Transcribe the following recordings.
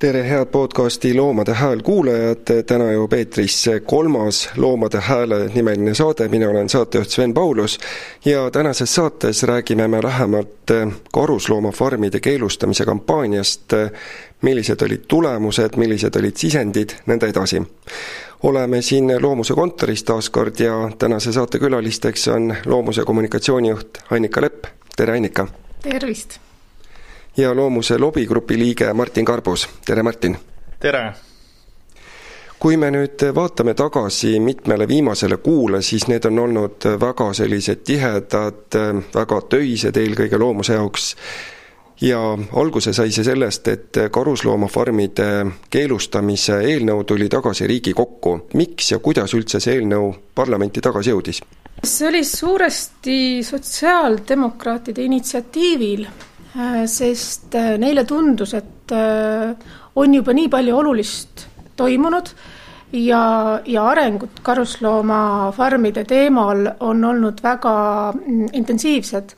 tere, head podcasti Loomade Hääl kuulajad, täna jõuab eetrisse kolmas Loomade Hääle nimeline saade, mina olen saatejuht Sven Paulus ja tänases saates räägime me lähemalt karusloomafarmide keelustamise kampaaniast, millised olid tulemused, millised olid sisendid, nõnda edasi. oleme siin Loomuse kontoris taas kord ja tänase saate külalisteks on Loomuse kommunikatsioonijuht Annika Lepp, tere Annika! tervist! Ja Loomuse lobigrupi liige Martin Karbus, tere Martin! tere! kui me nüüd vaatame tagasi mitmele viimasele kuule, siis need on olnud väga sellised tihedad, väga töised eelkõige loomuse jaoks ja alguse sai see sellest, et karusloomafarmide keelustamise eelnõu tuli tagasi Riigikokku. miks ja kuidas üldse see eelnõu parlamenti tagasi jõudis? see oli suuresti sotsiaaldemokraatide initsiatiivil sest äh, neile tundus, et äh, on juba nii palju olulist toimunud ja, ja arengud karusloomafarmide teemal on olnud väga mm, intensiivsed.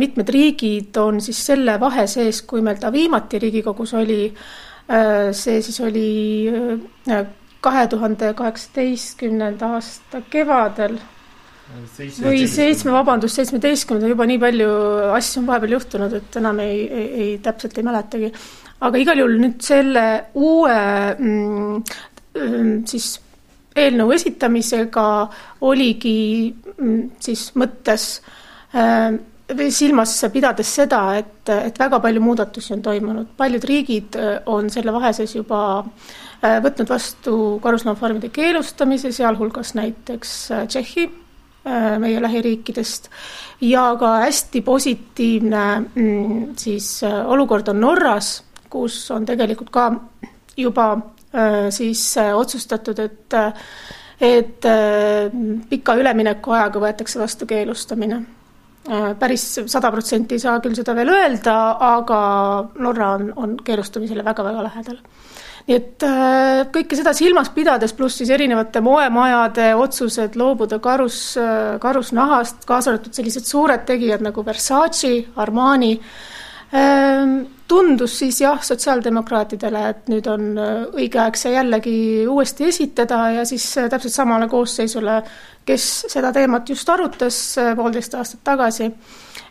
mitmed riigid on siis selle vahe sees, kui meil ta viimati Riigikogus oli, see siis oli kahe tuhande kaheksateistkümnenda aasta kevadel või seitsme, vabandust, seitsmeteistkümnenda, juba nii palju asju on vahepeal juhtunud, et enam ei, ei, ei, täpselt ei mäletagi. aga igal juhul nüüd selle uue mm, mm siis eelnõu esitamisega oligi mm, siis mõttes äh, silmas pidades seda, et, et väga palju muudatusi on toimunud, paljud riigid äh, on selle vahe sees juba äh, võtnud vastu karusloomafarmide keelustamise, sealhulgas näiteks äh, Tšehhi meie lähiriikidest ja ka hästi positiivne mm, siis äh, olukord on Norras, kus on tegelikult ka juba äh, siis otsustatud, et et pika üleminekuajaga võetakse vastu keelustamine. päris sada protsenti ei saa küll seda veel öelda, aga Norra on, on keelustamisele väga-väga lähedal nii et äh, kõike seda silmas pidades, pluss siis erinevate moemajade otsused loobuda karus, äh, karusnahast, kaasa arvatud sellised suured tegijad nagu Versace, Armani, ähm, tundus siis jah, sotsiaaldemokraatidele, et nüüd on äh, õige aeg see jällegi uuesti esitada ja siis täpselt samale koosseisule, kes seda teemat just arutas poolteist aastat tagasi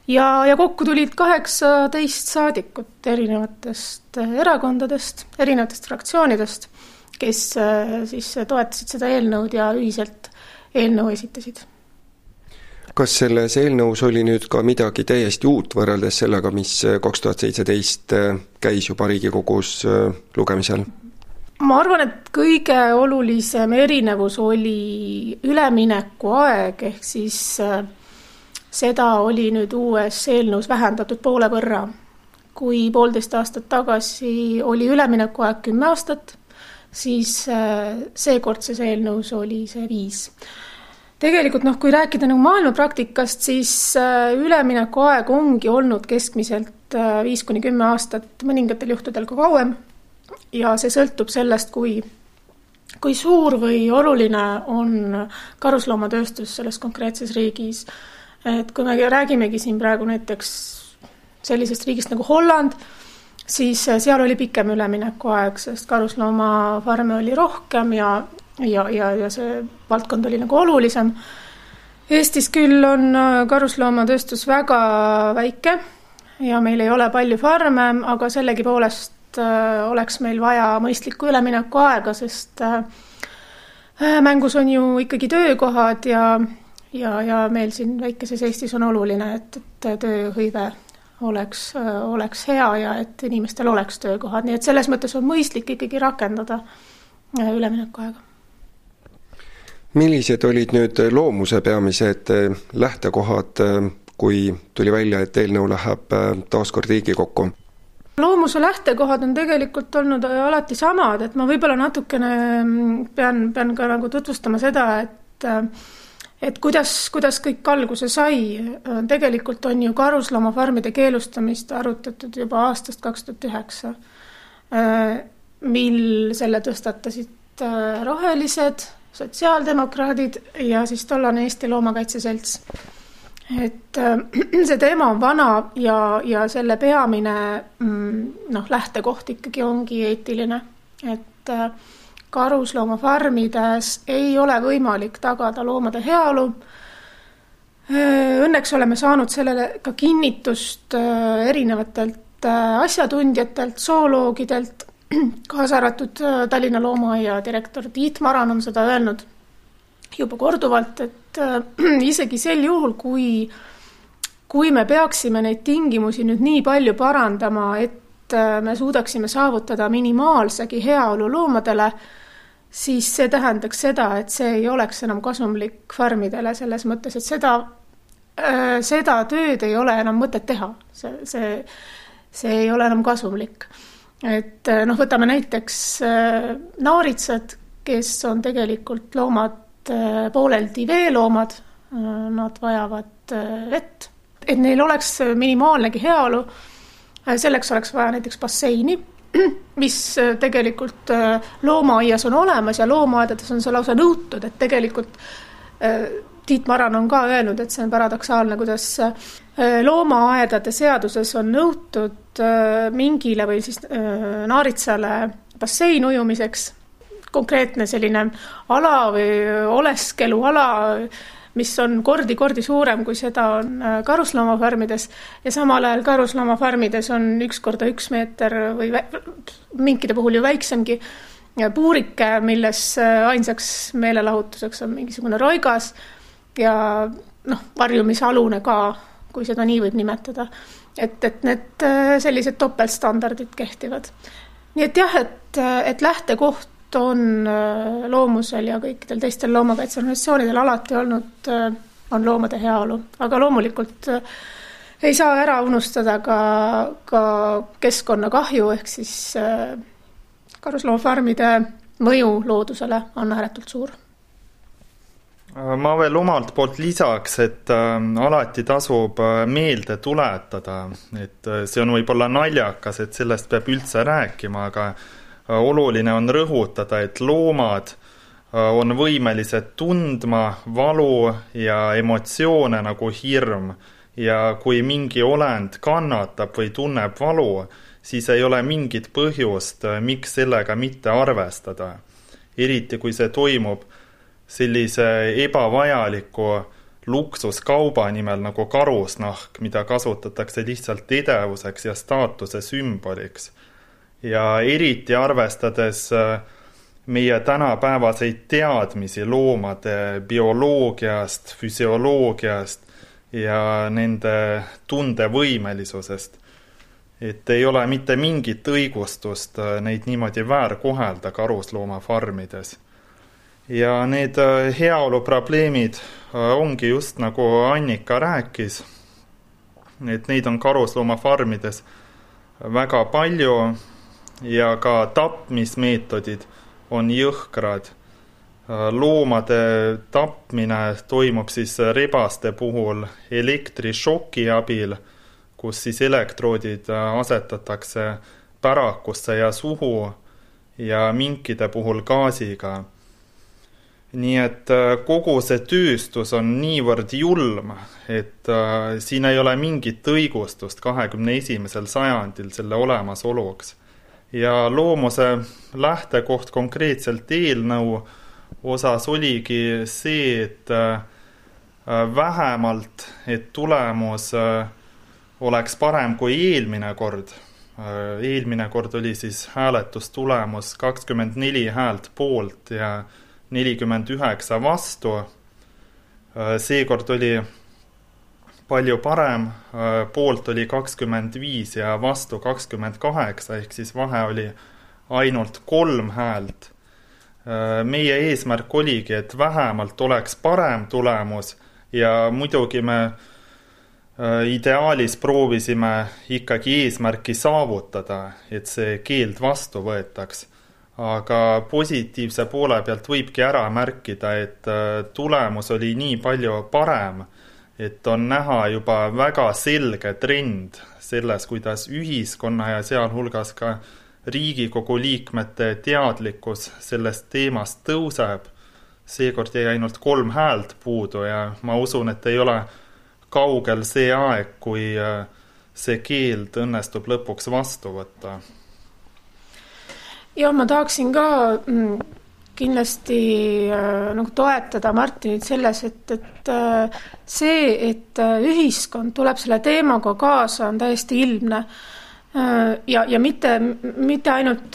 ja, ja kokku tulid kaheksateist saadikut erinevatest eh, erakondadest, erinevatest fraktsioonidest, kes eh, siis toetasid seda eelnõud ja ühiselt eelnõu esitasid kas selles eelnõus oli nüüd ka midagi täiesti uut võrreldes sellega, mis kaks tuhat seitseteist eh, käis juba Riigikogus lugemisel? ma arvan, et kõige olulisem erinevus oli üleminekuaeg, ehk siis seda oli nüüd uues eelnõus vähendatud poole võrra. kui poolteist aastat tagasi oli üleminekuaeg kümme aastat, siis äh, seekordses eelnõus oli see viis. tegelikult noh, kui rääkida nagu maailmapraktikast, siis äh, üleminekuaeg ongi olnud keskmiselt äh, viis kuni kümme aastat, mõningatel juhtudel ka kauem. ja see sõltub sellest, kui kui suur või oluline on karusloomatoöstus selles konkreetses riigis et kui me räägimegi siin praegu näiteks sellisest riigist nagu Holland, siis äh, seal oli pikem üleminekuaeg, sest karusloomafarme oli rohkem ja, ja, ja, ja see valdkond oli nagu olulisem. Eestis küll on äh, karusloomatoöstus väga väike ja meil ei ole palju farme, aga sellegipoolest äh, oleks meil vaja mõistlikku üleminekuaega, sest mängus on ju ikkagi töökohad ja ja, ja meil siin väikeses Eestis on oluline, et, et tööhõive oleks, oleks hea ja et inimestel oleks töökohad, nii et selles mõttes on mõistlik ikkagi rakendada äh, üleminekuaega. millised olid nüüd loomuse peamised äh, lähtekohad, äh, kui tuli välja, et eelnõu läheb taas kord Riigikokku? loomuse lähtekohad on tegelikult olnud alati samad, et ma võib-olla natukene mm, pean, pean ka nagu tutvustama seda, et et kuidas, kuidas kõik alguse sai, tegelikult on ju karusloomafarmide keelustamist arutatud juba aastast kaks tuhat üheksa, mil selle tõstatasid äh, rohelised, sotsiaaldemokraadid ja siis tollane Eesti Loomakaitse Selts. et see teema on vana ja, ja selle peamine mm, noh, lähtekoht ikkagi ongi eetiline, et karusloomafarmides ei ole võimalik tagada loomade heaolu. Õnneks oleme saanud sellele ka kinnitust erinevatelt asjatundjatelt, zooloogidelt, kaasa arvatud Tallinna Loomaaia direktor Tiit Maran on seda öelnud juba korduvalt, et isegi sel juhul, kui, kui me peaksime neid tingimusi nüüd nii palju parandama, et me suudaksime saavutada minimaalsegi heaolu loomadele, siis see tähendaks seda, et see ei oleks enam kasumlik farmidele selles mõttes, et seda, äh, seda tööd ei ole enam mõtet teha, see, see, see ei ole enam kasumlik. et noh, võtame näiteks naaritsad, kes on tegelikult loomad Äh, pooleldi veeloomad, äh, nad vajavad äh, vett. et neil oleks minimaalnegi heaolu, selleks oleks vaja näiteks basseini, mis tegelikult loomaaias on olemas ja loomaaedades on see lausa nõutud, et tegelikult Tiit Maran on ka öelnud, et see on paradoksaalne, kuidas loomaaedade seaduses on nõutud mingile või siis naaritsale bassein ujumiseks konkreetne selline ala või oleskeluala, mis on kordi-kordi suurem, kui seda on äh, karusloomafarmides ja samal ajal karusloomafarmides on üks korda üks meeter või minkide puhul ju väiksemgi puurike, milles äh, ainsaks meelelahutuseks on mingisugune roigas ja noh, varjumisalune ka, kui seda nii võib nimetada. et, et need äh, sellised topeltstandardid kehtivad. nii et jah, et, et lähtekoht on äh, loomusel ja kõikidel teistel loomakaitseorganisatsioonidel alati olnud, äh, on loomade heaolu, aga loomulikult äh, ei saa ära unustada ka, ka keskkonnakahju, ehk siis karusloomafarmide mõju loodusele on ääretult suur. Ma veel omalt poolt lisaks, et alati tasub meelde tuletada, et see on võib-olla naljakas, et sellest peab üldse rääkima, aga oluline on rõhutada, et loomad äh, on võimelised tundma valu ja emotsioone nagu hirm ja kui mingi olend kannatab või tunneb valu, siis ei ole mingit põhjust, äh, miks sellega mitte arvestada. eriti, kui see toimub sellise ebavajaliku luksuskauba nimel nagu karusnahk, mida kasutatakse lihtsalt edevuseks ja staatuse sümboliks ja eriti arvestades äh, meie tänapäevaseid teadmisi loomade bioloogiast, füsioloogiast ja nende tundevõimelisusest. et ei ole mitte mingit õigustust äh, neid niimoodi väärkohelda karusloomafarmides. ja need äh, heaoluprobleemid ongi just nagu Annika rääkis, et neid on karusloomafarmides väga palju ja ka tapmismeetodid on jõhkrad. loomade tapmine toimub siis rebaste puhul elektrišoki abil, kus siis elektroodid asetatakse pärakusse ja suhu ja minkide puhul gaasiga. nii et äh, kogu see tööstus on niivõrd julm, et äh, siin ei ole mingit õigustust kahekümne esimesel sajandil selle olemasoluks ja loomuse lähtekoht konkreetselt eelnõu osas oligi see, et äh, vähemalt, et tulemus äh, oleks parem kui eelmine kord. Äh, eelmine kord oli siis hääletustulemus kakskümmend neli häält poolt ja nelikümmend üheksa vastu. seekord oli palju parem, äh, poolt oli kakskümmend viis ja vastu kakskümmend kaheksa, ehk siis vahe oli ainult kolm häält. Äh, meie eesmärk oligi, et vähemalt oleks parem tulemus ja muidugi me äh, ideaalis proovisime ikkagi eesmärki saavutada, et see keeld vastu võetaks. aga positiivse poole pealt võibki ära märkida, et tulemus oli nii palju parem et on näha juba väga selge trend selles, kuidas ühiskonna ja sealhulgas ka Riigikogu liikmete teadlikkus sellest teemast tõuseb. seekord jäi ainult kolm häält puudu ja ma usun, et ei ole kaugel see aeg, kui see keeld õnnestub lõpuks vastu võtta? ja ma tahaksin ka mm, kindlasti äh, nagu toetada Martinit selles, et, et äh, see, et äh, ühiskond tuleb selle teemaga kaasa, on täiesti ilmne ja, ja mitte, mitte ainult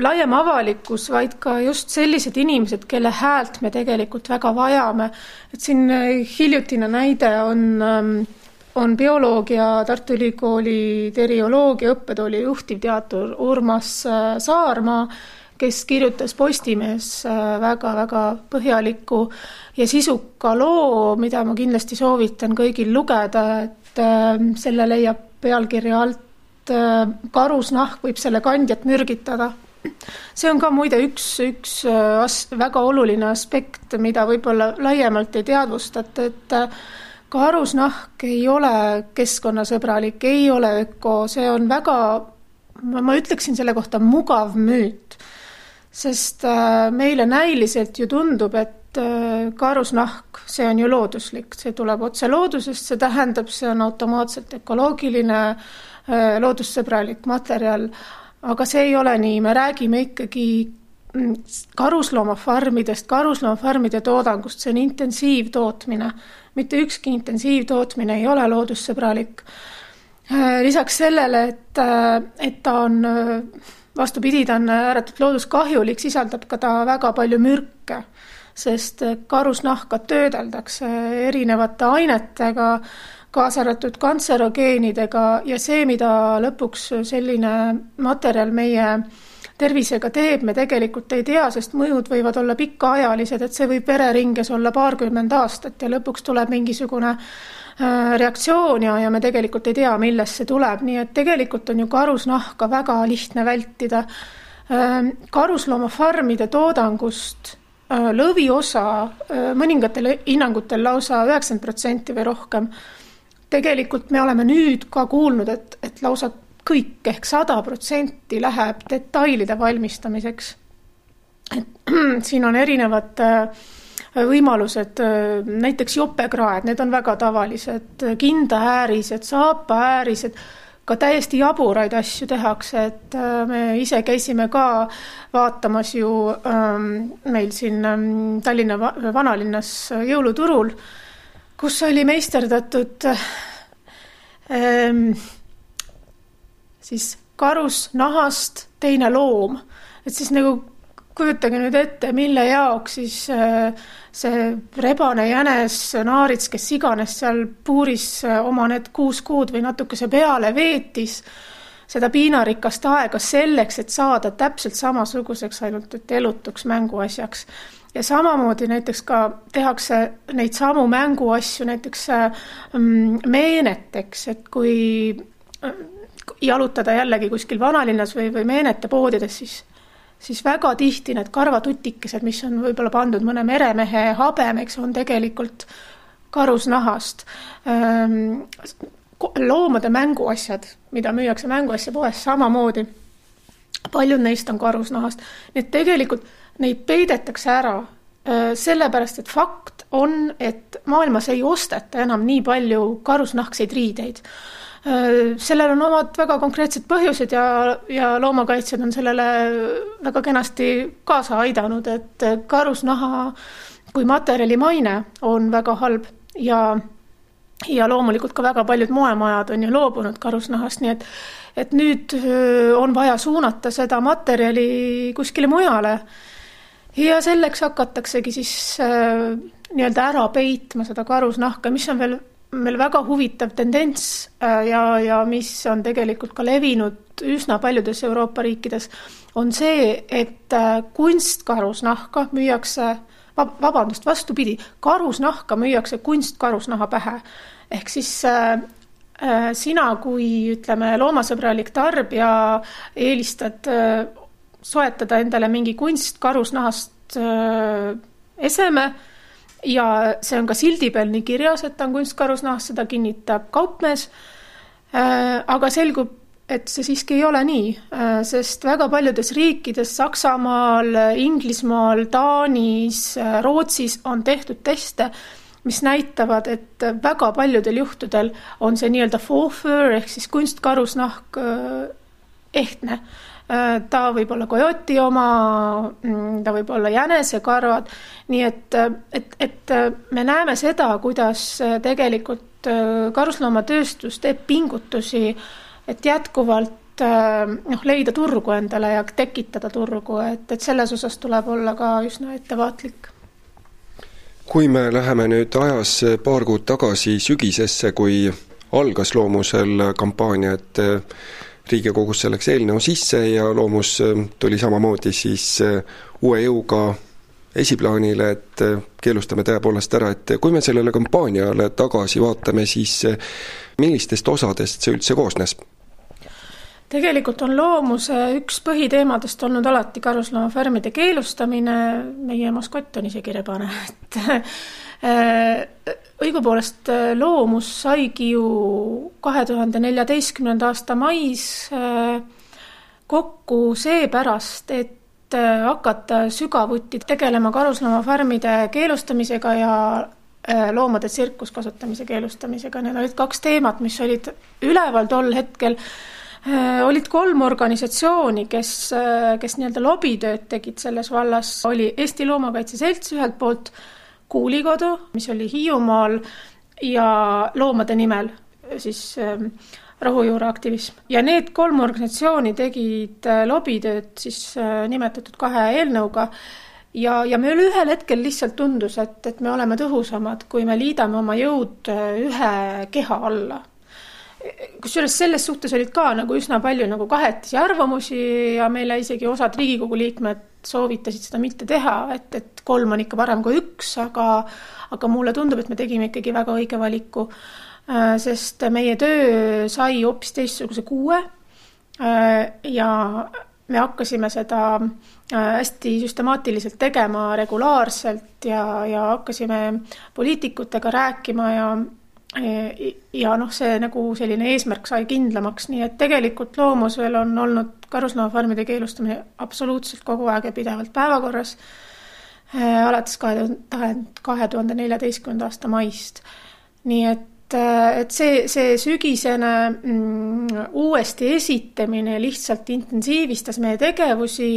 laiem avalikkus, vaid ka just sellised inimesed, kelle häält me tegelikult väga vajame. et siin hiljutine näide on ähm, on bioloog ja Tartu Ülikooli terioloogia õppetooli juhtivteadur Urmas äh, Saarma, kes kirjutas Postimehes väga-väga äh, põhjaliku ja sisuka loo, mida ma kindlasti soovitan kõigil lugeda, et äh, selle leiab pealkirja alt Karusnahk võib selle kandjat mürgitada see on ka muide üks, üks as-, väga oluline aspekt, mida võib-olla laiemalt ei teadvustata, et karusnahk ei ole keskkonnasõbralik, ei ole öko, see on väga, ma ütleksin selle kohta mugav müüt. Sest äh, meile näiliselt ju tundub, et äh, karusnahk, see on ju looduslik, see tuleb otse loodusest, see tähendab, see on automaatselt ökoloogiline, äh, loodussõbralik materjal, aga see ei ole nii, me räägime ikkagi mm, karusloomafarmidest, karusloomafarmide toodangust, see on intensiivtootmine. Mitte ükski intensiivtootmine ei ole loodussõbralik. Lisaks sellele, et, et ta on, vastupidi, ta on ääretult looduskahjulik, sisaldab ka ta väga palju mürke, sest karusnahka töödeldakse erinevate ainetega, kaasa arvatud kantserogeenidega ja see, mida lõpuks selline materjal meie tervisega teeb, me tegelikult ei tea, sest mõjud võivad olla pikaajalised, et see võib vereringes olla paarkümmend aastat ja lõpuks tuleb mingisugune äh, reaktsioon ja, ja me tegelikult ei tea, millest see tuleb, nii et tegelikult on ju karusnahka väga lihtne vältida. Ähm, karusloomafarmide toodangust äh, lõviosa, äh, mõningatel hinnangutel lausa üheksakümmend protsenti või rohkem, tegelikult me oleme nüüd ka kuulnud, et, et lausa kõik ehk sada protsenti läheb detailide valmistamiseks. et siin on erinevad äh, võimalused, äh, näiteks jopekraed, need on väga tavalised, kindaäärised, saapaäärised, ka täiesti jaburaid asju tehakse, et äh, me ise käisime ka vaatamas ju ähm, meil siin ähm, Tallinna vanalinnas jõuluturul, kus oli meisterdatud ähm, siis karusnahast teine loom. et siis nagu kujutage nüüd ette, mille jaoks siis äh, see rebane jänes, naarits, kes iganes seal puuris äh, oma need kuus kuud või natukese peale veetis seda piinarikast aega selleks, et saada täpselt samasuguseks, ainult et elutuks mänguasjaks. ja samamoodi näiteks ka tehakse neid samu mänguasju näiteks äh, mm, meeneteks, et kui jalutada jällegi kuskil vanalinnas või, või meenete poodides, siis, siis väga tihti need karvatutikesed, mis on võib-olla pandud mõne meremehe habemeks, on tegelikult karusnahast. Ehm, loomade mänguasjad, mida müüakse mänguasjapoes, samamoodi. paljud neist on karusnahast, nii et tegelikult neid peidetakse ära ehm, sellepärast, et fakt on, et maailmas ei osteta enam nii palju karusnahkseid riideid sellel on omad väga konkreetsed põhjused ja, ja loomakaitsjad on sellele väga kenasti kaasa aidanud, et karusnaha kui materjali maine on väga halb ja ja loomulikult ka väga paljud moemajad on ju loobunud karusnahast, nii et et nüüd äh, on vaja suunata seda materjali kuskile mujale. ja selleks hakataksegi siis äh, nii-öelda ära peitma seda karusnahka, mis on veel meil väga huvitav tendents äh, ja, ja mis on tegelikult ka levinud üsna paljudes Euroopa riikides, on see, et äh, kunstkarusnahka müüakse, vabandust, vastupidi, karusnahka müüakse kunstkarusnaha pähe. ehk siis äh, äh, sina kui ütleme, loomasõbralik tarbija eelistad äh, soetada endale mingi kunstkarusnahast äh, eseme ja see on ka sildi peal nii kirjas, et ta on kunstkarusnahast, seda kinnitab kaupmees. Äh, aga selgub, et see siiski ei ole nii, äh, sest väga paljudes riikides, Saksamaal, Inglismaal, Taanis, äh, Rootsis on tehtud teste mis näitavad, et väga paljudel juhtudel on see nii-öelda ehk siis kunstkarusnahk ehtne ta võib olla kojoti oma, mm, ta võib olla jänesekarvad, nii et, et, et me näeme seda, kuidas tegelikult karusloomaatööstus teeb pingutusi, et jätkuvalt noh, leida turgu endale ja tekitada turgu, et, et selles osas tuleb olla ka üsna ettevaatlik. Kui me läheme nüüd ajas paar kuud tagasi sügisesse, kui algas Loomusel kampaania, et Riigikogusse läks eelnõu sisse ja Loomus äh, tuli samamoodi siis äh, uue jõuga esiplaanile, et äh, keelustame tõepoolest ära, et kui me sellele kampaaniale tagasi vaatame, siis millistest osadest see üldse koosnes? tegelikult on loomuse üks põhiteemadest olnud alati karusloomafarmide keelustamine, meie maskott on isegi rebane, et õigupoolest äh, loomus saigi ju kahe tuhande neljateistkümnenda aasta mais äh, kokku seepärast, et hakata sügavuti tegelema karusloomafarmide keelustamisega ja loomade tsirkuskasutamise keelustamisega, need olid kaks teemat, mis olid üleval tol hetkel. Äh, olid kolm organisatsiooni, kes, äh, kes nii-öelda lobitööd tegid selles vallas, oli Eesti Loomakaitse Selts ühelt poolt, Kuulikodu, mis oli Hiiumaal, ja Loomade Nimel siis ähm, rohujuure aktivism. ja need kolm organisatsiooni tegid äh, lobitööd siis nimetatud kahe eelnõuga ja, ja meil ühel hetkel lihtsalt tundus, et, et me oleme tõhusamad, kui me liidame oma jõud ühe keha alla kusjuures selles suhtes olid ka nagu üsna palju nagu kahetisi arvamusi ja meile isegi osad Riigikogu liikmed soovitasid seda mitte teha, et, et kolm on ikka parem kui üks, aga aga mulle tundub, et me tegime ikkagi väga õige valiku. Äh, sest meie töö sai hoopis teistsuguse kuue. Äh, ja me hakkasime seda äh, hästi süstemaatiliselt tegema regulaarselt ja, ja hakkasime poliitikutega rääkima ja ja noh, see nagu selline eesmärk sai kindlamaks, nii et tegelikult loomusel on olnud karusloomafarmide keelustamine absoluutselt kogu aeg ja pidevalt päevakorras, alates kahe tuhande, kahe tuhande neljateistkümnenda aasta maist. nii et et see, see sügisene mm, uuesti esitamine lihtsalt intensiivistas meie tegevusi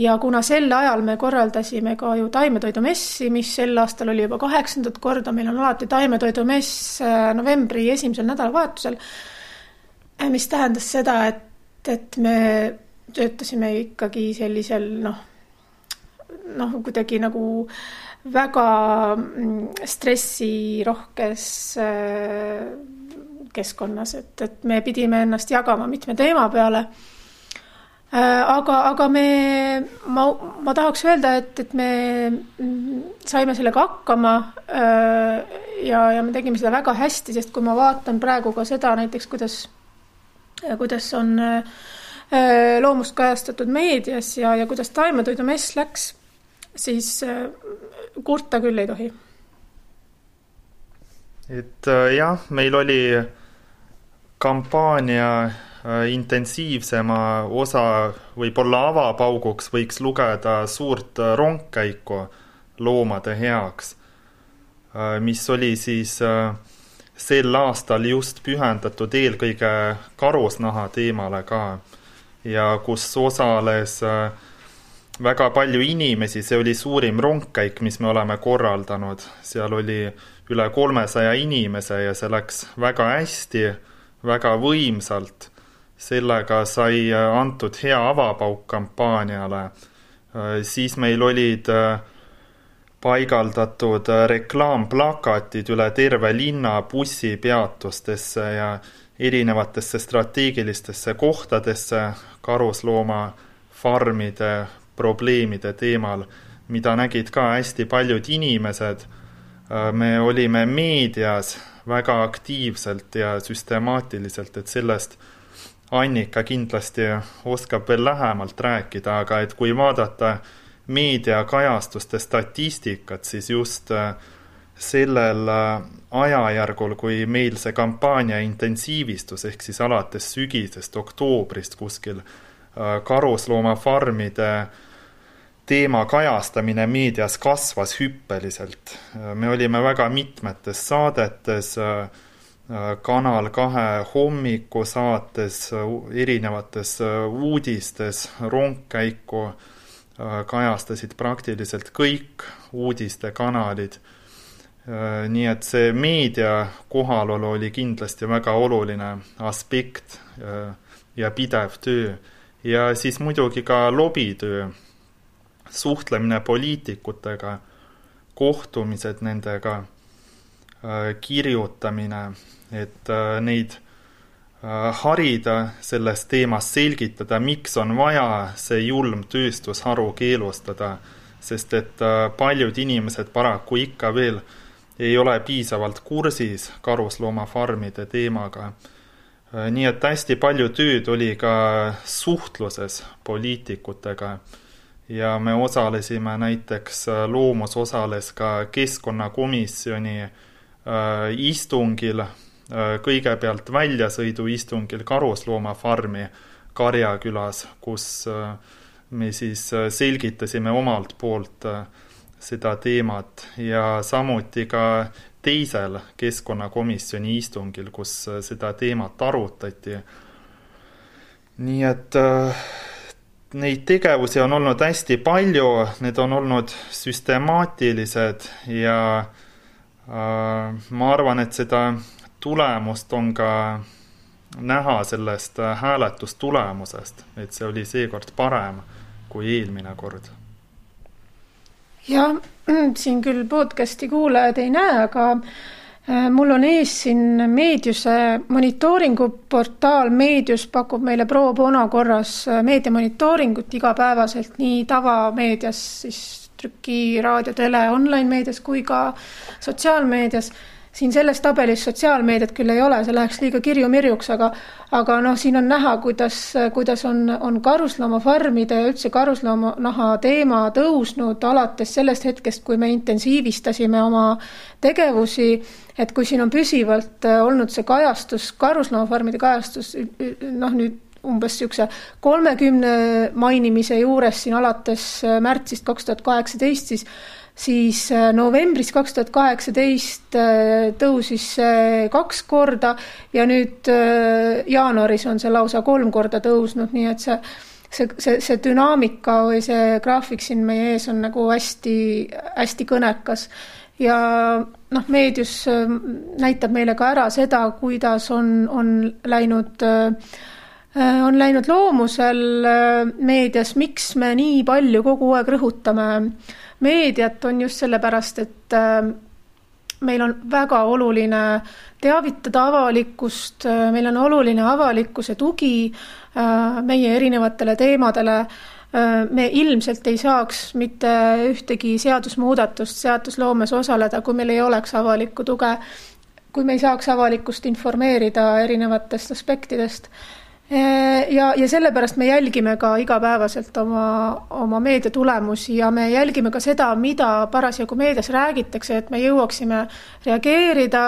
ja kuna sel ajal me korraldasime ka ju taimetoidumessi, mis sel aastal oli juba kaheksandat korda, meil on alati taimetoidumess äh, novembri esimesel nädalavahetusel, äh, mis tähendas seda, et, et me töötasime ikkagi sellisel noh, noh, kuidagi nagu äh, väga mm, stressirohkes äh, keskkonnas, et, et me pidime ennast jagama mitme teema peale. Äh, aga, aga me, ma, ma tahaks öelda, et, et me mm, saime sellega hakkama äh, ja, ja me tegime seda väga hästi, sest kui ma vaatan praegu ka seda näiteks, kuidas, kuidas on loomust kajastatud meedias ja, ja kuidas taimetoidumess läks, siis kurta küll ei tohi. et äh, jah, meil oli kampaania äh, intensiivsema osa, võib-olla avapauguks võiks lugeda suurt äh, rongkäiku loomade heaks, mis oli siis sel aastal just pühendatud eelkõige karusnaha teemale ka ja kus osales äh, väga palju inimesi, see oli suurim rongkäik, mis me oleme korraldanud, seal oli üle kolmesaja inimese ja see läks väga hästi, väga võimsalt. sellega sai antud hea avapauk kampaaniale. siis meil olid paigaldatud reklaamplakatid üle terve linna bussipeatustesse ja erinevatesse strateegilistesse kohtadesse karusloomafarmide probleemide teemal, mida nägid ka hästi paljud inimesed. me olime meedias väga aktiivselt ja süstemaatiliselt, et sellest Annika kindlasti oskab veel lähemalt rääkida, aga et kui vaadata meediakajastuste statistikat, siis just äh, sellel äh, ajajärgul, kui meil see kampaania intensiivistus, ehk siis alates sügisest, oktoobrist kuskil, äh, karusloomafarmide teema kajastamine meedias kasvas hüppeliselt. me olime väga mitmetes saadetes, Kanal kahe hommikusaates, erinevates uudistes, rongkäiku kajastasid praktiliselt kõik uudistekanalid. nii et see meedia kohalolu oli kindlasti väga oluline aspekt ja pidev töö. ja siis muidugi ka lobitöö suhtlemine poliitikutega, kohtumised nendega, äh, kirjutamine, et äh, neid äh, harida selles teemas, selgitada, miks on vaja see julm tööstusharu keelustada, sest et paljud inimesed paraku ikka veel ei ole piisavalt kursis karusloomafarmide teemaga. nii et hästi palju tööd oli ka suhtluses poliitikutega ja me osalesime näiteks, äh, Loomus osales ka keskkonnakomisjoni äh, istungil, äh, kõigepealt väljasõiduistungil Karusloomafarmi Karjakülas, kus me siis selgitasime omalt poolt seda teemat ja samuti ka teisel keskkonnakomisjoni istungil, kus seda teemat arutati. nii et neid tegevusi on olnud hästi palju, need on olnud süstemaatilised ja äh, ma arvan, et seda tulemust on ka näha sellest hääletustulemusest, et see oli seekord parem kui eelmine kord. jah, siin küll podcast'i kuulajad ei näe, aga Äh, mul on ees siin Meediuse monitooringu portaal, Meedius pakub meile pro bono korras äh, meediamonitooringut igapäevaselt nii tavameedias, siis trüki, raadio, tele, online-meedias kui ka sotsiaalmeedias siin selles tabelis sotsiaalmeediat küll ei ole, see läheks liiga kirju-mirjuks, aga aga noh, siin on näha, kuidas, kuidas on, on karusloomafarmide ja üldse karusloomanaha teema tõusnud alates sellest hetkest, kui me intensiivistasime oma tegevusi, et kui siin on püsivalt olnud see kajastus, karusloomfarmide kajastus, noh nüüd umbes niisuguse kolmekümne mainimise juures siin alates märtsist kaks tuhat kaheksateist, siis siis äh, novembris kaks tuhat kaheksateist äh, tõusis see kaks korda ja nüüd äh, jaanuaris on see lausa kolm korda tõusnud, nii et see see, see, see dünaamika või see graafik siin meie ees on nagu hästi, hästi kõnekas. ja noh, meedius näitab meile ka ära seda, kuidas on, on läinud on läinud loomusel meedias, miks me nii palju kogu aeg rõhutame äh, meediat, on just sellepärast, et äh, meil on väga oluline teavitada avalikkust, äh, meil on oluline avalikkuse tugi äh, meie erinevatele teemadele. me ilmselt ei saaks mitte ühtegi seadusmuudatust seadusloomes osaleda, kui meil ei oleks avalikku tuge, kui me ei saaks avalikkust informeerida erinevatest aspektidest Äh, ja, ja sellepärast me jälgime ka igapäevaselt oma, oma meediatulemusi ja me jälgime ka seda, mida parasjagu meedias räägitakse, et me jõuaksime reageerida,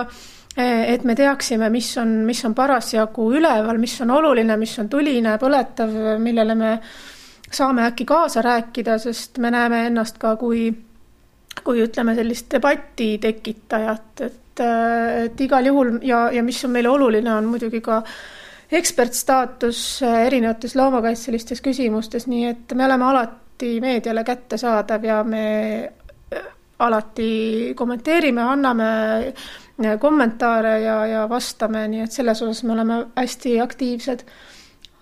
äh, et me teaksime, mis on, mis on parasjagu üleval, mis on oluline, mis on tuline, põletav, millele me saame äkki kaasa rääkida, sest me näeme ennast ka kui, kui ütleme, sellist debati tekitajat, et, et igal juhul ja, ja mis on meile oluline, on muidugi ka äh, ekspertstaatus äh, erinevates loomakaitselistes küsimustes, nii et me oleme alati meediale kättesaadav ja me äh, alati kommenteerime, anname äh, kommentaare ja, ja vastame, nii et selles osas me oleme hästi aktiivsed.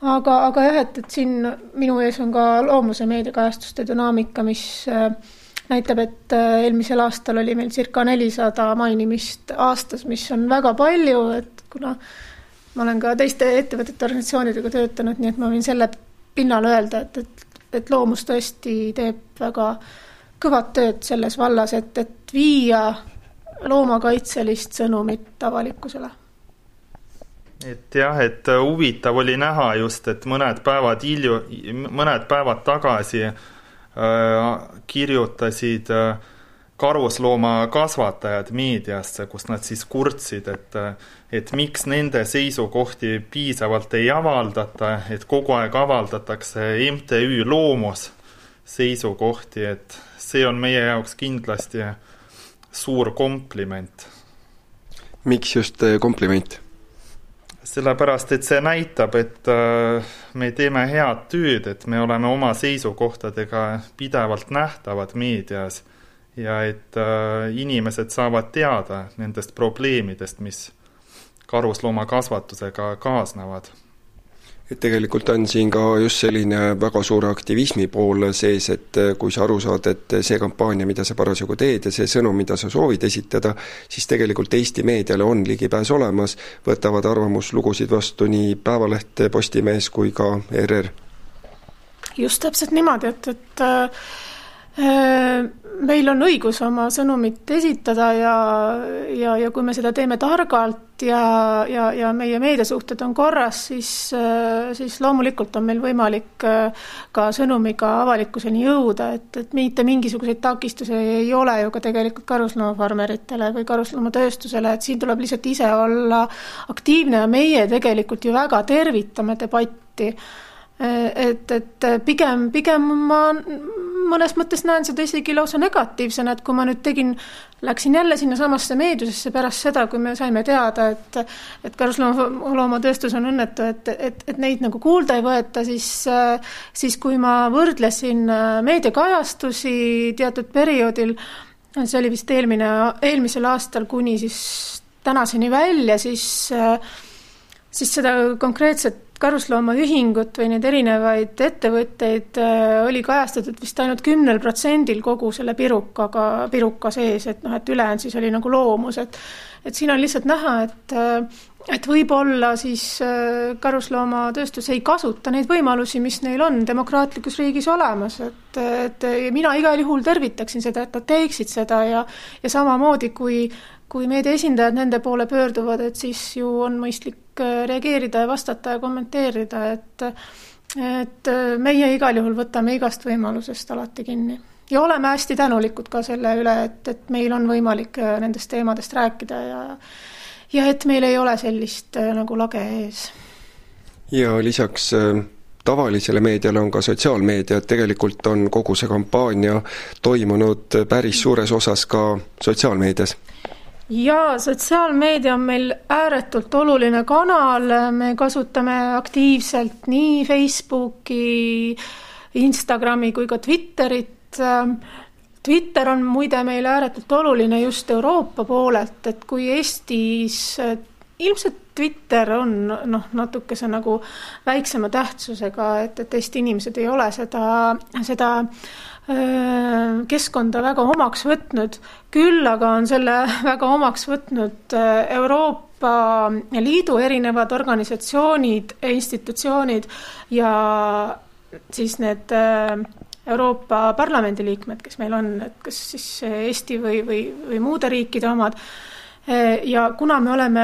aga, aga jah, et, et siin minu ees on ka loomuse meediakajastuste dünaamika, mis näitab, et eelmisel aastal oli meil circa nelisada mainimist aastas, mis on väga palju, et kuna ma olen ka teiste ettevõtete organisatsioonidega töötanud, nii et ma võin selle pinnal öelda, et, et, et Loomus tõesti teeb väga kõvat tööd selles vallas, et, et viia loomakaitselist sõnumit avalikkusele. et jah, et huvitav oli näha just, et mõned päevad hilju, mõned päevad tagasi äh, kirjutasid äh, karusloomakasvatajad meediasse, kus nad siis kurtsid, et et miks nende seisukohti piisavalt ei avaldata, et kogu aeg avaldatakse MTÜ Loomus seisukohti, et see on meie jaoks kindlasti suur kompliment. miks just äh, kompliment? sellepärast, et see näitab, et äh, me teeme head tööd, et me oleme oma seisukohtadega pidevalt nähtavad meedias ja et äh, inimesed saavad teada nendest probleemidest, mis karusloomakasvatusega kaasnevad et tegelikult on siin ka just selline väga suure aktivismi pool sees, et kui sa aru saad, et see kampaania, mida sa parasjagu teed ja see sõnum, mida sa soovid esitada, siis tegelikult Eesti meediale on ligipääs olemas, võtavad arvamuslugusid vastu nii Päevaleht, Postimees kui ka ERR. just täpselt niimoodi, et, et äh, meil on õigus oma sõnumit esitada ja, ja, ja kui me seda teeme targalt ja, ja, ja meie meediasuhted on korras, siis, siis loomulikult on meil võimalik ka sõnumiga avalikkuseni jõuda, et, et mitte mingisuguseid takistusi ei ole ju ka tegelikult karusloomafarmeritele või karusloomatööstusele, et siin tuleb lihtsalt ise olla aktiivne ja meie tegelikult ju väga tervitame debatti. Et, et pigem, pigem ma mõnes mõttes näen seda isegi lausa negatiivsena, et kui ma nüüd tegin, läksin jälle sinnasamasse meediusesse pärast seda, kui me saime teada, et et karusloomaatööstus on õnnetu, et, et, et neid nagu kuulda ei võeta, siis siis kui ma võrdlesin meediakajastusi teatud perioodil, see oli vist eelmine, eelmisel aastal kuni siis tänaseni välja, siis siis seda konkreetset karusloomaühingut või neid erinevaid ettevõtteid äh, oli kajastatud vist ainult kümnel protsendil kogu selle pirukaga, piruka sees, et noh, et ülejäänud siis oli nagu loomus, et et siin on lihtsalt näha, et äh, et võib-olla siis äh, karusloomatööstus ei kasuta neid võimalusi, mis neil on demokraatlikus riigis olemas, et, et mina igal juhul tervitaksin seda, et nad teeksid seda ja ja samamoodi, kui kui meedia esindajad nende poole pöörduvad, et siis ju on mõistlik äh, reageerida ja vastata ja kommenteerida, et et äh, meie igal juhul võtame igast võimalusest alati kinni. ja oleme hästi tänulikud ka selle üle, et, et meil on võimalik äh, nendest teemadest rääkida ja ja et meil ei ole sellist nagu lage ees. ja lisaks tavalisele meediale on ka sotsiaalmeedia, et tegelikult on kogu see kampaania toimunud päris suures osas ka sotsiaalmeedias jaa, sotsiaalmeedia on meil ääretult oluline kanal, me kasutame aktiivselt nii Facebooki, Instagrami kui ka Twitterit. Twitter on muide meil ääretult oluline just Euroopa poolelt, et kui Eestis ilmselt Twitter on noh, natukese nagu väiksema tähtsusega, et, et Eesti inimesed ei ole seda, seda keskkonda väga omaks võtnud, küll aga on selle väga omaks võtnud Euroopa Liidu erinevad organisatsioonid, institutsioonid ja siis need Euroopa Parlamendi liikmed, kes meil on, et kas siis Eesti või, või, või muude riikide omad. Ja kuna me oleme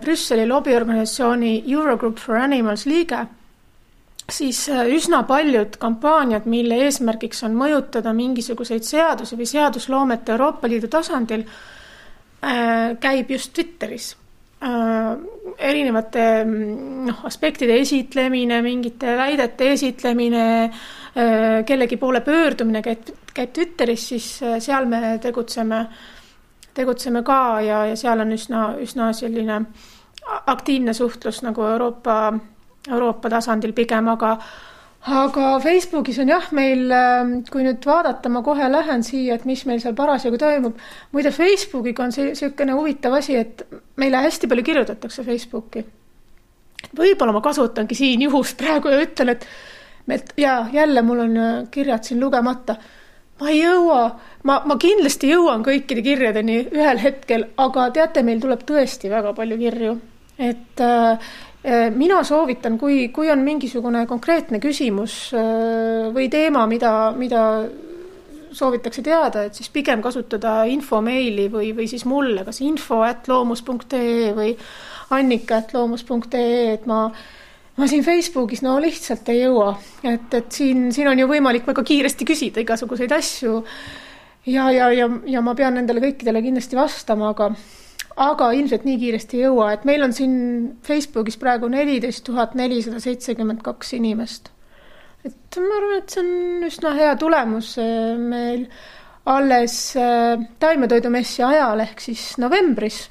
Brüsseli lobiorganisatsiooni Eurogroup for Animals liige siis äh, üsna paljud kampaaniad, mille eesmärgiks on mõjutada mingisuguseid seadusi või seadusloomet Euroopa Liidu tasandil, äh, käib just Twitteris. Äh, erinevate mm, noh, aspektide esitlemine, mingite väidete esitlemine, kellegi poole pöördumine käib, käib Twitteris, siis seal me tegutseme, tegutseme ka ja, ja seal on üsna, üsna selline aktiivne suhtlus nagu Euroopa Euroopa tasandil pigem, aga aga Facebookis on jah, meil, ähm, kui nüüd vaadata, ma kohe lähen siia, et mis meil seal parasjagu toimub. muide, Facebookiga on see niisugune huvitav asi, et meile hästi palju kirjutatakse Facebooki. võib-olla ma kasutangi siin juhust praegu ja ütlen, et et ja jälle mul on äh, kirjad siin lugemata. ma ei jõua, ma, ma kindlasti jõuan kõikide kirjadeni ühel hetkel, aga teate, meil tuleb tõesti väga palju kirju, et äh, Äh, mina soovitan, kui, kui on mingisugune konkreetne küsimus äh, või teema, mida, mida soovitakse teada, et siis pigem kasutada infomeili või, või siis mulle, kas info at loomus.ee või annika at loomus.ee, et ma, ma siin Facebookis no lihtsalt ei jõua. et, et siin, siin on ju võimalik väga kiiresti küsida igasuguseid asju ja, ja, ja, ja ma pean nendele kõikidele kindlasti vastama, aga aga ilmselt nii kiiresti ei jõua, et meil on siin Facebookis praegu neliteist tuhat nelisada seitsekümmend kaks inimest. et ma arvan, et see on üsna hea tulemus meil alles taimetoidumessi ajal ehk siis novembris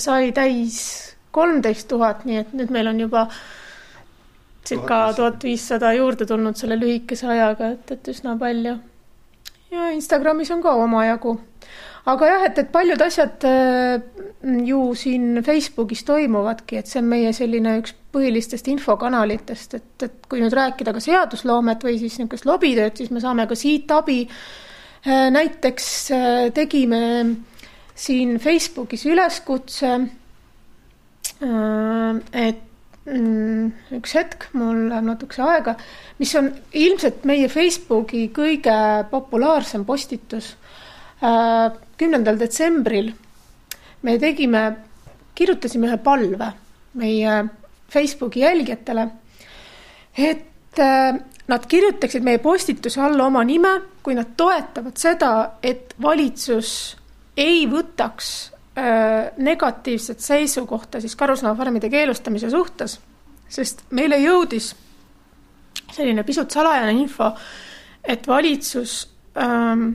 sai täis kolmteist tuhat, nii et nüüd meil on juba circa tuhat viissada juurde tulnud selle lühikese ajaga, et, et üsna palju. Ja Instagramis on ka omajagu. aga jah, et, et paljud asjad äh, ju siin Facebookis toimuvadki, et see on meie selline üks põhilistest infokanalitest, et, et kui nüüd rääkida ka seadusloomet või siis niisugust lobitööd, siis me saame ka siit abi. Äh, näiteks äh, tegime siin Facebookis üleskutse, et üks hetk, mul läheb natukese aega, mis on ilmselt meie Facebooki kõige populaarsem postitus. Äh, kümnendal detsembril me tegime, kirjutasime ühe palve meie Facebooki jälgijatele, et äh, nad kirjutaksid meie postituse alla oma nime, kui nad toetavad seda, et valitsus ei võtaks negatiivset seisukohta siis karusloomafarmide keelustamise suhtes, sest meile jõudis selline pisut salajane info, et valitsus ähm,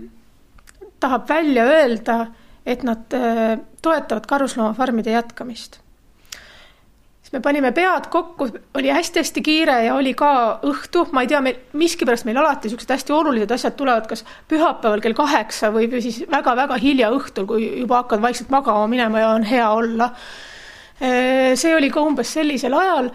tahab välja öelda, et nad äh, toetavad karusloomafarmide jätkamist siis me panime pead kokku, oli hästi-hästi kiire ja oli ka õhtu, ma ei tea, meil miskipärast meil alati niisugused hästi olulised asjad tulevad kas pühapäeval kell kaheksa või, siis väga-väga hilja õhtul, kui juba hakkad vaikselt magama minema ja on hea olla. see oli ka umbes sellisel ajal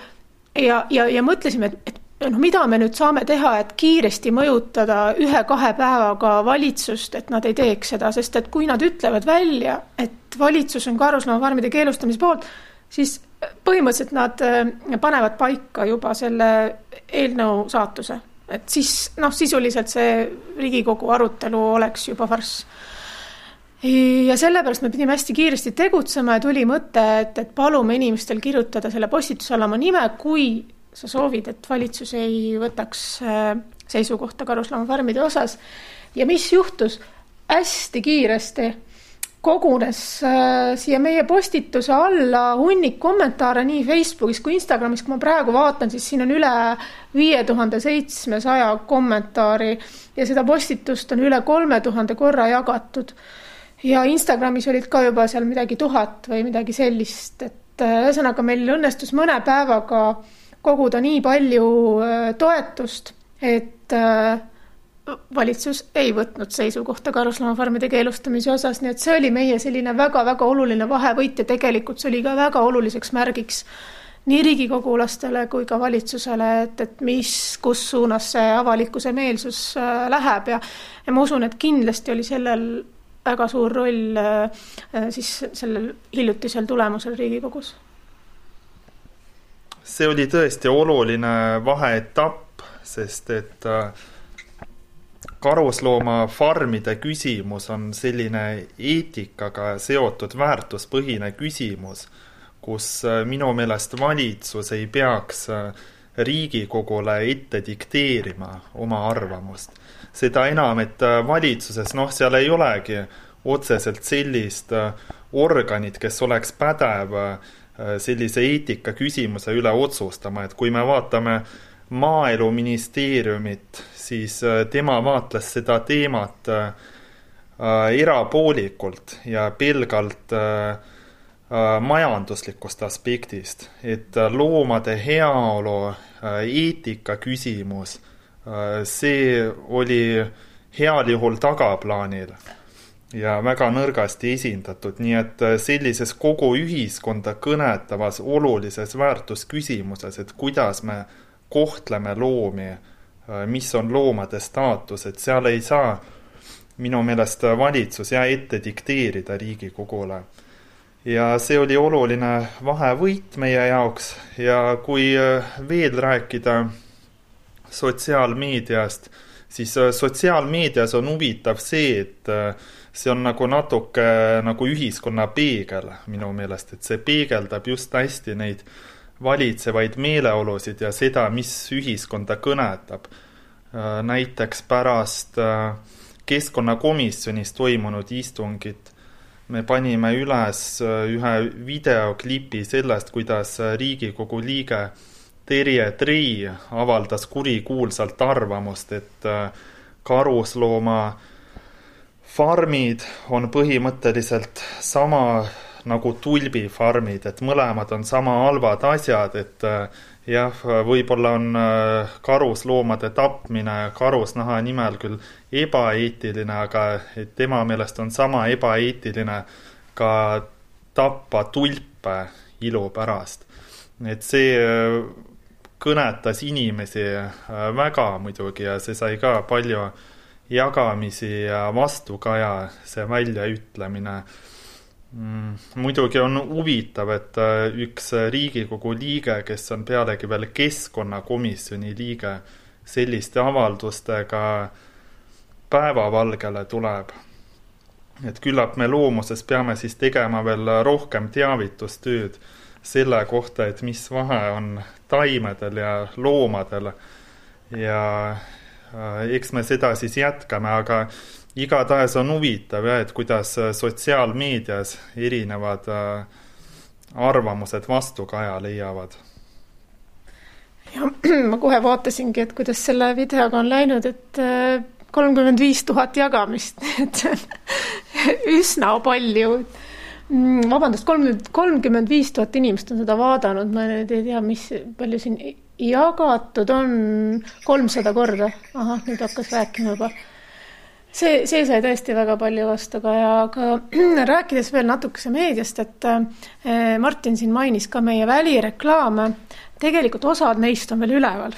ja, ja, ja mõtlesime, et, et noh, mida me nüüd saame teha, et kiiresti mõjutada ühe-kahe päevaga valitsust, et nad ei teeks seda, sest et kui nad ütlevad välja, et valitsus on karusloomafarmide keelustamise poolt, siis põhimõtteliselt nad äh, panevad paika juba selle eelnõu saatuse, et siis noh, sisuliselt see Riigikogu arutelu oleks juba farss. ja sellepärast me pidime hästi kiiresti tegutsema ja tuli mõte, et, et palume inimestel kirjutada selle postituse alla oma nime, kui sa soovid, et valitsus ei võtaks äh, seisukohta karusloomafarmide osas. ja mis juhtus? hästi kiiresti kogunes äh, siia meie postituse alla hunnik kommentaare nii Facebookis kui Instagramis, kui ma praegu vaatan, siis siin on üle viie tuhande seitsmesaja kommentaari ja seda postitust on üle kolme tuhande korra jagatud. ja Instagramis olid ka juba seal midagi tuhat või midagi sellist, et äh, ühesõnaga meil õnnestus mõne päevaga koguda nii palju äh, toetust, et äh, valitsus ei võtnud seisukohta karusloomafarmide keelustamise osas, nii et see oli meie selline väga-väga oluline vahevõit ja tegelikult see oli ka väga oluliseks märgiks nii riigikogulastele kui ka valitsusele, et, et mis, kus suunas see avalikkuse meelsus äh, läheb ja ja ma usun, et kindlasti oli sellel väga suur roll äh, siis sellel hiljutisel tulemusel Riigikogus. see oli tõesti oluline vaheetapp, sest et äh, karusloomafarmide küsimus on selline eetikaga seotud väärtuspõhine küsimus, kus äh, minu meelest valitsus ei peaks äh, Riigikogule ette dikteerima oma arvamust. seda enam, et äh, valitsuses, noh, seal ei olegi otseselt sellist organit, kes oleks pädev sellise eetika küsimuse üle otsustama, et kui me vaatame maaeluministeeriumit, siis äh, tema vaatles seda teemat äh, äh, erapoolikult ja pelgalt majanduslikust aspektist, et loomade heaolu eetika küsimus, see oli heal juhul tagaplaanil ja väga nõrgasti esindatud, nii et sellises kogu ühiskonda kõnetavas olulises väärtusküsimuses, et kuidas me kohtleme loomi Äh, mis on loomade staatus, et seal ei saa minu meelest valitsus ja ette dikteerida Riigikogule. ja see oli oluline vahevõit meie jaoks ja kui äh, veel rääkida sotsiaalmeediast, siis äh, sotsiaalmeedias on huvitav see, et see on nagu natuke nagu ühiskonna peegel minu meelest, et see peegeldab just hästi neid äh, valitsevaid meeleolusid ja seda, mis ühiskonda kõnetab. Äh, näiteks pärast äh, keskkonnakomisjonis toimunud istungit me panime üles äh, ühe videoklipi sellest, kuidas Riigikogu liige Terje Tree avaldas kurikuulsalt arvamust, et karuslooma farmid on põhimõtteliselt sama nagu tulbifarmid, et mõlemad on sama halvad asjad, et jah, võib-olla on äh, karusloomade tapmine karusnaha nimel küll ebaeetiline, aga tema meelest on sama ebaeetiline ka tappa tulpe ilu pärast. et see äh, kõnetas inimesi äh, väga muidugi ja see sai ka palju jagamisi ja vastukaja, see väljaütlemine muidugi on huvitav, et äh, üks Riigikogu liige, kes on pealegi veel keskkonnakomisjoni liige, selliste avaldustega päevavalgele tuleb. et küllap me loomuses peame siis tegema veel rohkem teavitustööd selle kohta, et mis vahe on taimedel ja loomadel ja äh, eks me seda siis jätkame, aga igatahes on huvitav jah, et kuidas äh, sotsiaalmeedias erinevad äh, arvamused vastukaja leiavad. ja ma kohe vaatasingi, et kuidas selle videoga on läinud, et äh, kolmkümmend viis tuhat jagamist, et üsna palju. Mm, vabandust, kolmkümmend, kolmkümmend viis tuhat inimest on seda vaadanud, ma nüüd ei tea, mis palju siin jagatud on, kolmsada korda. ahah, nüüd hakkas rääkima juba see, see sai tõesti väga palju vastukaja, aga rääkides veel natukese meediast, et äh, Martin siin mainis ka meie välireklaame, tegelikult osad neist on veel üleval.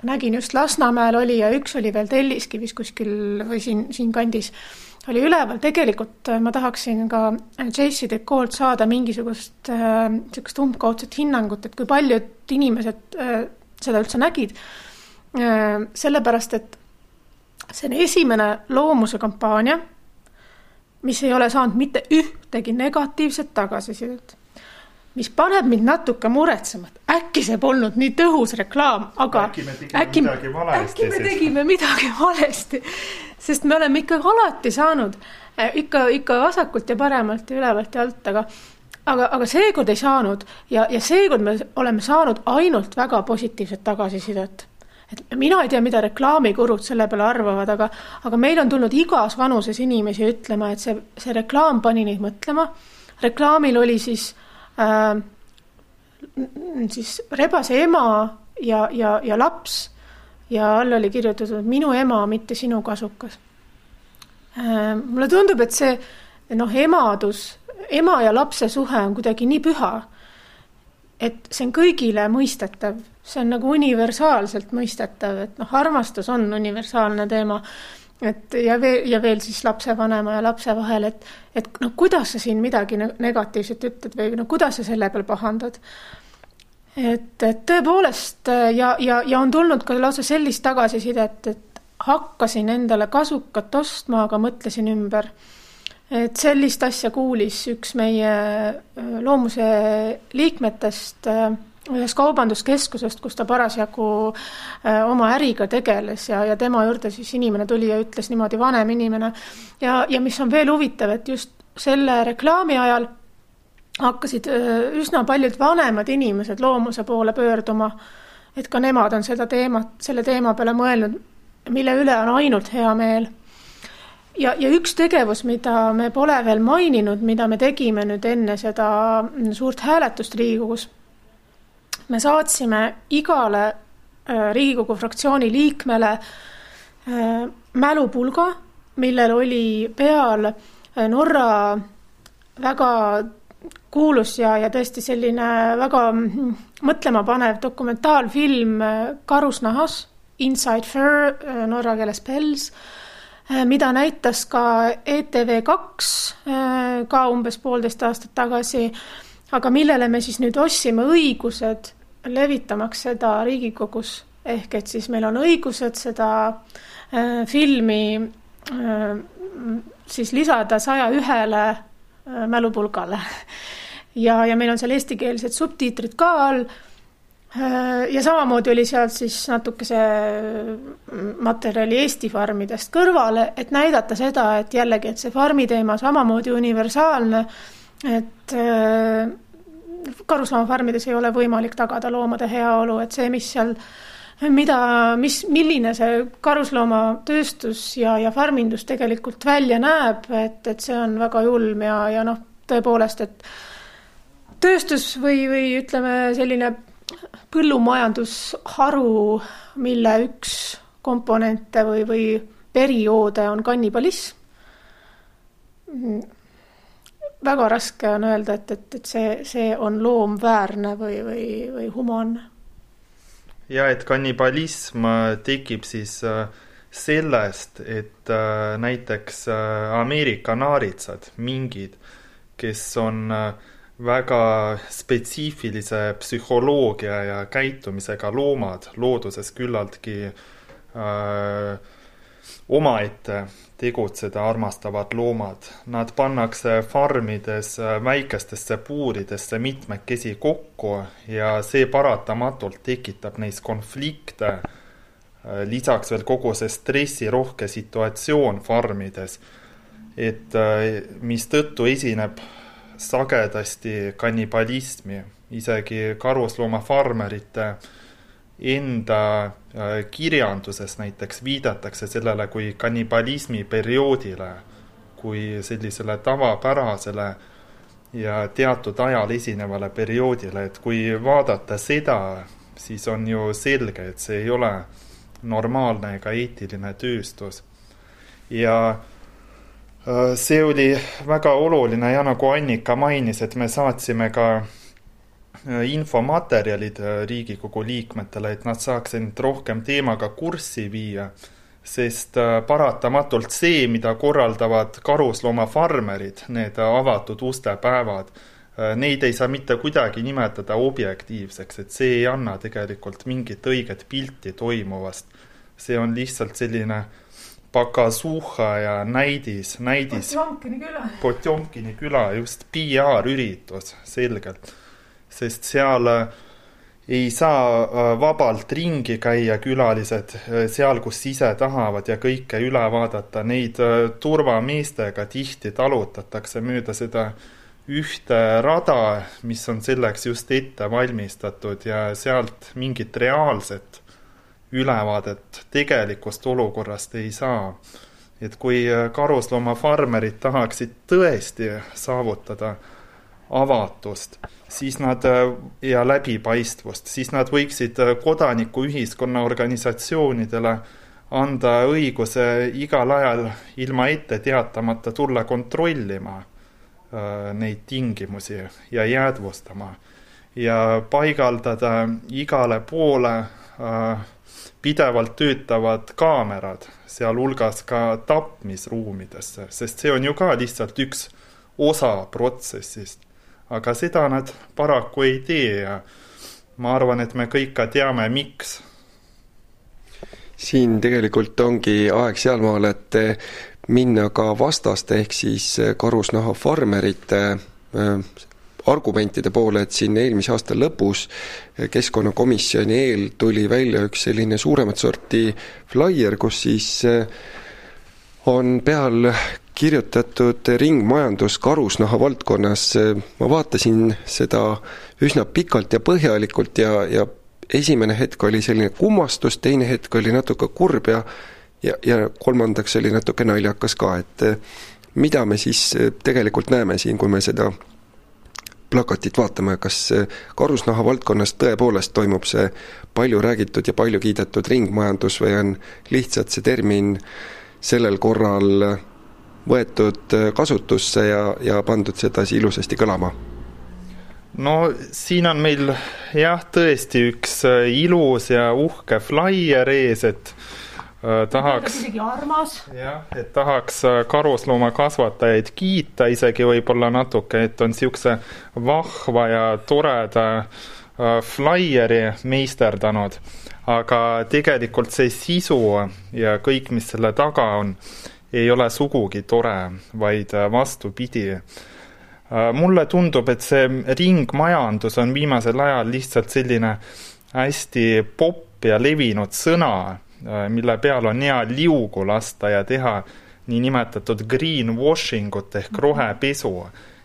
ma nägin just Lasnamäel oli ja üks oli veel Telliskivis kuskil või siin, siinkandis oli üleval, tegelikult äh, ma tahaksin ka J.C. Decolt saada mingisugust niisugust äh, umbkaudset hinnangut, et kui paljud inimesed äh, seda üldse nägid äh,, sellepärast et see on esimene loomuse kampaania, mis ei ole saanud mitte ühtegi negatiivset tagasisidet. mis paneb mind natuke muretsema, et äkki see polnud nii tõhus reklaam, aga äkki me tegime äkki, midagi valesti. äkki me tegime midagi valesti, sest me oleme ikkagi alati saanud eh, ikka, ikka vasakult ja paremalt ja ülevalt ja alt, aga aga, aga seekord ei saanud ja, ja seekord me oleme saanud ainult väga positiivset tagasisidet et mina ei tea, mida reklaamikurud selle peale arvavad, aga, aga meil on tulnud igas vanuses inimesi ütlema, et see, see reklaam pani neid mõtlema. reklaamil oli siis äh,, siis rebase ema ja, ja, ja laps ja all oli kirjutatud minu ema, mitte sinu kasukas äh,. mulle tundub, et see noh, emadus, ema ja lapse suhe on kuidagi nii püha et see on kõigile mõistetav, see on nagu universaalselt mõistetav, et noh, armastus on universaalne teema. et ja veel, ja veel siis lapsevanema ja lapse vahel, et, et noh, kuidas sa siin midagi negatiivset ütled või no kuidas sa selle peal pahandad. et, et tõepoolest ja, ja, ja on tulnud ka lausa sellist tagasisidet, et hakkasin endale kasukat ostma, aga mõtlesin ümber et sellist asja kuulis üks meie äh, loomuse liikmetest äh, ühest kaubanduskeskusest, kus ta parasjagu äh, oma äriga tegeles ja, ja tema juurde siis inimene tuli ja ütles niimoodi, vanem inimene. ja, ja mis on veel huvitav, et just selle reklaami ajal hakkasid üsna paljud vanemad inimesed loomuse poole pöörduma, et ka nemad on seda teemat, selle teema peale mõelnud, mille üle on ainult hea meel ja, ja üks tegevus, mida me pole veel maininud, mida me tegime nüüd enne seda suurt hääletust Riigikogus, me saatsime igale äh, Riigikogu fraktsiooni liikmele äh, mälupulga, millel oli peal äh, Norra väga kuulus ja, ja tõesti selline väga mõtlemapanev dokumentaalfilm Karusnahas, Inside Fur, norra keeles Pels mida näitas ka ETV kaks äh, ka umbes poolteist aastat tagasi, aga millele me siis nüüd ostsime õigused levitamaks seda Riigikogus, ehk et siis meil on õigused seda äh, filmi siis lisada saja ühele mälupulgale. ja, ja meil on seal eestikeelsed subtiitrid ka all. Äh, ja samamoodi oli sealt siis natukese mm, materjali Eesti farmidest kõrvale, et näidata seda, et jällegi, et see farmi teema samamoodi universaalne, et äh, karusloomafarmides ei ole võimalik tagada loomade heaolu, et see, mis seal mida, mis, milline see karusloomaatööstus ja, ja farmindus tegelikult välja näeb, et, et see on väga julm ja, ja noh, tõepoolest, et tööstus või, või ütleme, selline põllumajandusharu, mille üks komponente või, või perioode on kannibalism. väga raske on öelda, et, et, et see, see on loomväärne või, või, või humaanne. ja et kannibalism tekib siis äh, sellest, et äh, näiteks äh, Ameerika naaritsad, mingid, kes on väga spetsiifilise psühholoogia ja käitumisega loomad, looduses küllaltki äh, omaette tegutseda armastavad loomad. Nad pannakse farmides äh, väikestesse puuridesse mitmekesi kokku ja see paratamatult tekitab neis konflikte. Äh, lisaks veel kogu see stressirohke situatsioon farmides, et mistõttu esineb sagedasti kannibalismi, isegi karusloomafarmerite enda äh, kirjanduses näiteks viidatakse sellele kui kannibalismi perioodile, kui sellisele tavapärasele ja teatud ajal esinevale perioodile, et kui vaadata seda, siis on ju selge, et see ei ole normaalne ega eetiline tööstus. ja see oli väga oluline ja nagu Annika mainis, et me saatsime ka Äh, infomaterjalid äh, Riigikogu liikmetele, et nad saaks end rohkem teemaga kurssi viia, sest äh, paratamatult see, mida korraldavad karusloomafarmerid, need avatud uste päevad, neid ei saa mitte kuidagi nimetada objektiivseks, et see ei anna tegelikult mingit õiget pilti toimuvast. see on lihtsalt selline pakasuhha ja näidis, näidis. Potjomkini küla. Potjomkini küla, just PR-üritus, selgelt sest seal äh, ei saa äh, vabalt ringi käia külalised äh, seal, kus ise tahavad ja kõike üle vaadata, neid turvameestega tihti talutatakse mööda seda ühte rada, mis on selleks just ette valmistatud ja sealt mingit reaalset ülevaadet tegelikust olukorrast ei saa. et kui karusloomafarmerid tahaksid tõesti saavutada avatust, siis nad ja läbipaistvust, siis nad võiksid kodanikuühiskonna organisatsioonidele anda õiguse igal ajal ilma ette teatamata tulla kontrollima äh, neid tingimusi ja jäädvustama ja paigaldada igale poole äh, pidevalt töötavad kaamerad, sealhulgas ka tapmisruumidesse, sest see on ju ka lihtsalt üks osa protsessist aga seda nad paraku ei tee ja ma arvan, et me kõik ka teame, miks. siin tegelikult ongi aeg sealmaal, et minna ka vastaste ehk siis karusnahafarmerite äh, argumentide poole, et siin eelmise aasta lõpus keskkonnakomisjoni eel tuli välja üks selline suuremat sorti flaier, kus siis äh, on peal kirjutatud ringmajandus karusnaha valdkonnas, ma vaatasin seda üsna pikalt ja põhjalikult ja, ja esimene hetk oli selline kummastus, teine hetk oli natuke kurb ja ja, ja kolmandaks oli natuke naljakas ka, et mida me siis tegelikult näeme siin, kui me seda plakatit vaatame, kas karusnaha valdkonnas tõepoolest toimub see palju räägitud ja palju kiidetud ringmajandus või on lihtsalt see termin sellel korral võetud kasutusse ja, ja pandud sedasi ilusasti kõlama? no siin on meil jah, tõesti üks ilus ja uhke flaier ees, et tahaks. isegi armas. jah, et tahaks äh, karusloomakasvatajaid kiita isegi võib-olla natuke, et on niisuguse vahva ja toreda äh, flaieri meisterdanud. aga tegelikult see sisu ja kõik, mis selle taga on, ei ole sugugi tore, vaid äh, vastupidi. Äh, mulle tundub, et see ringmajandus on viimasel ajal lihtsalt selline hästi popp ja levinud sõna, äh, mille peal on hea liugu lasta ja teha niinimetatud greenwashing ut ehk rohepesu,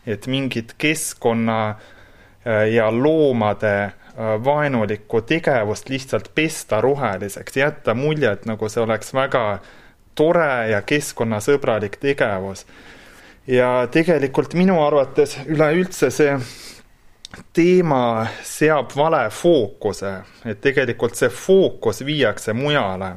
et mingid keskkonna ja loomade vaenulikku tegevust lihtsalt pesta roheliseks, jätta muljet, nagu see oleks väga tore ja keskkonnasõbralik tegevus. ja tegelikult minu arvates üleüldse see teema seab vale fookuse, et tegelikult see fookus viiakse mujale.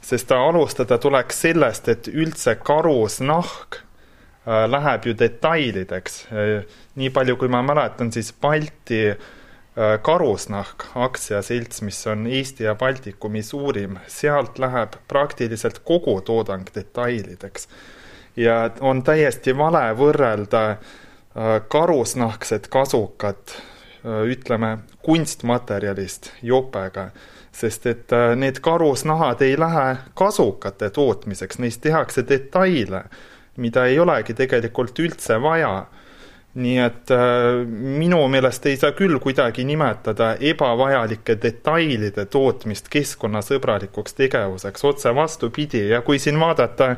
sest alustada tuleks sellest, et üldse karusnahk äh, läheb ju detailideks. Äh, nii palju, kui ma mäletan, siis Balti äh, karusnahk aktsiaselts, mis on Eesti ja Baltikumi suurim, sealt läheb praktiliselt kogu toodang detailideks. ja on täiesti vale võrrelda äh, karusnahksed kasukad, äh, ütleme, kunstmaterjalist jopega, sest et äh, need karusnahad ei lähe kasukate tootmiseks, neist tehakse detaile, mida ei olegi tegelikult üldse vaja. nii et minu meelest ei saa küll kuidagi nimetada ebavajalike detailide tootmist keskkonnasõbralikuks tegevuseks, otse vastupidi, ja kui siin vaadata,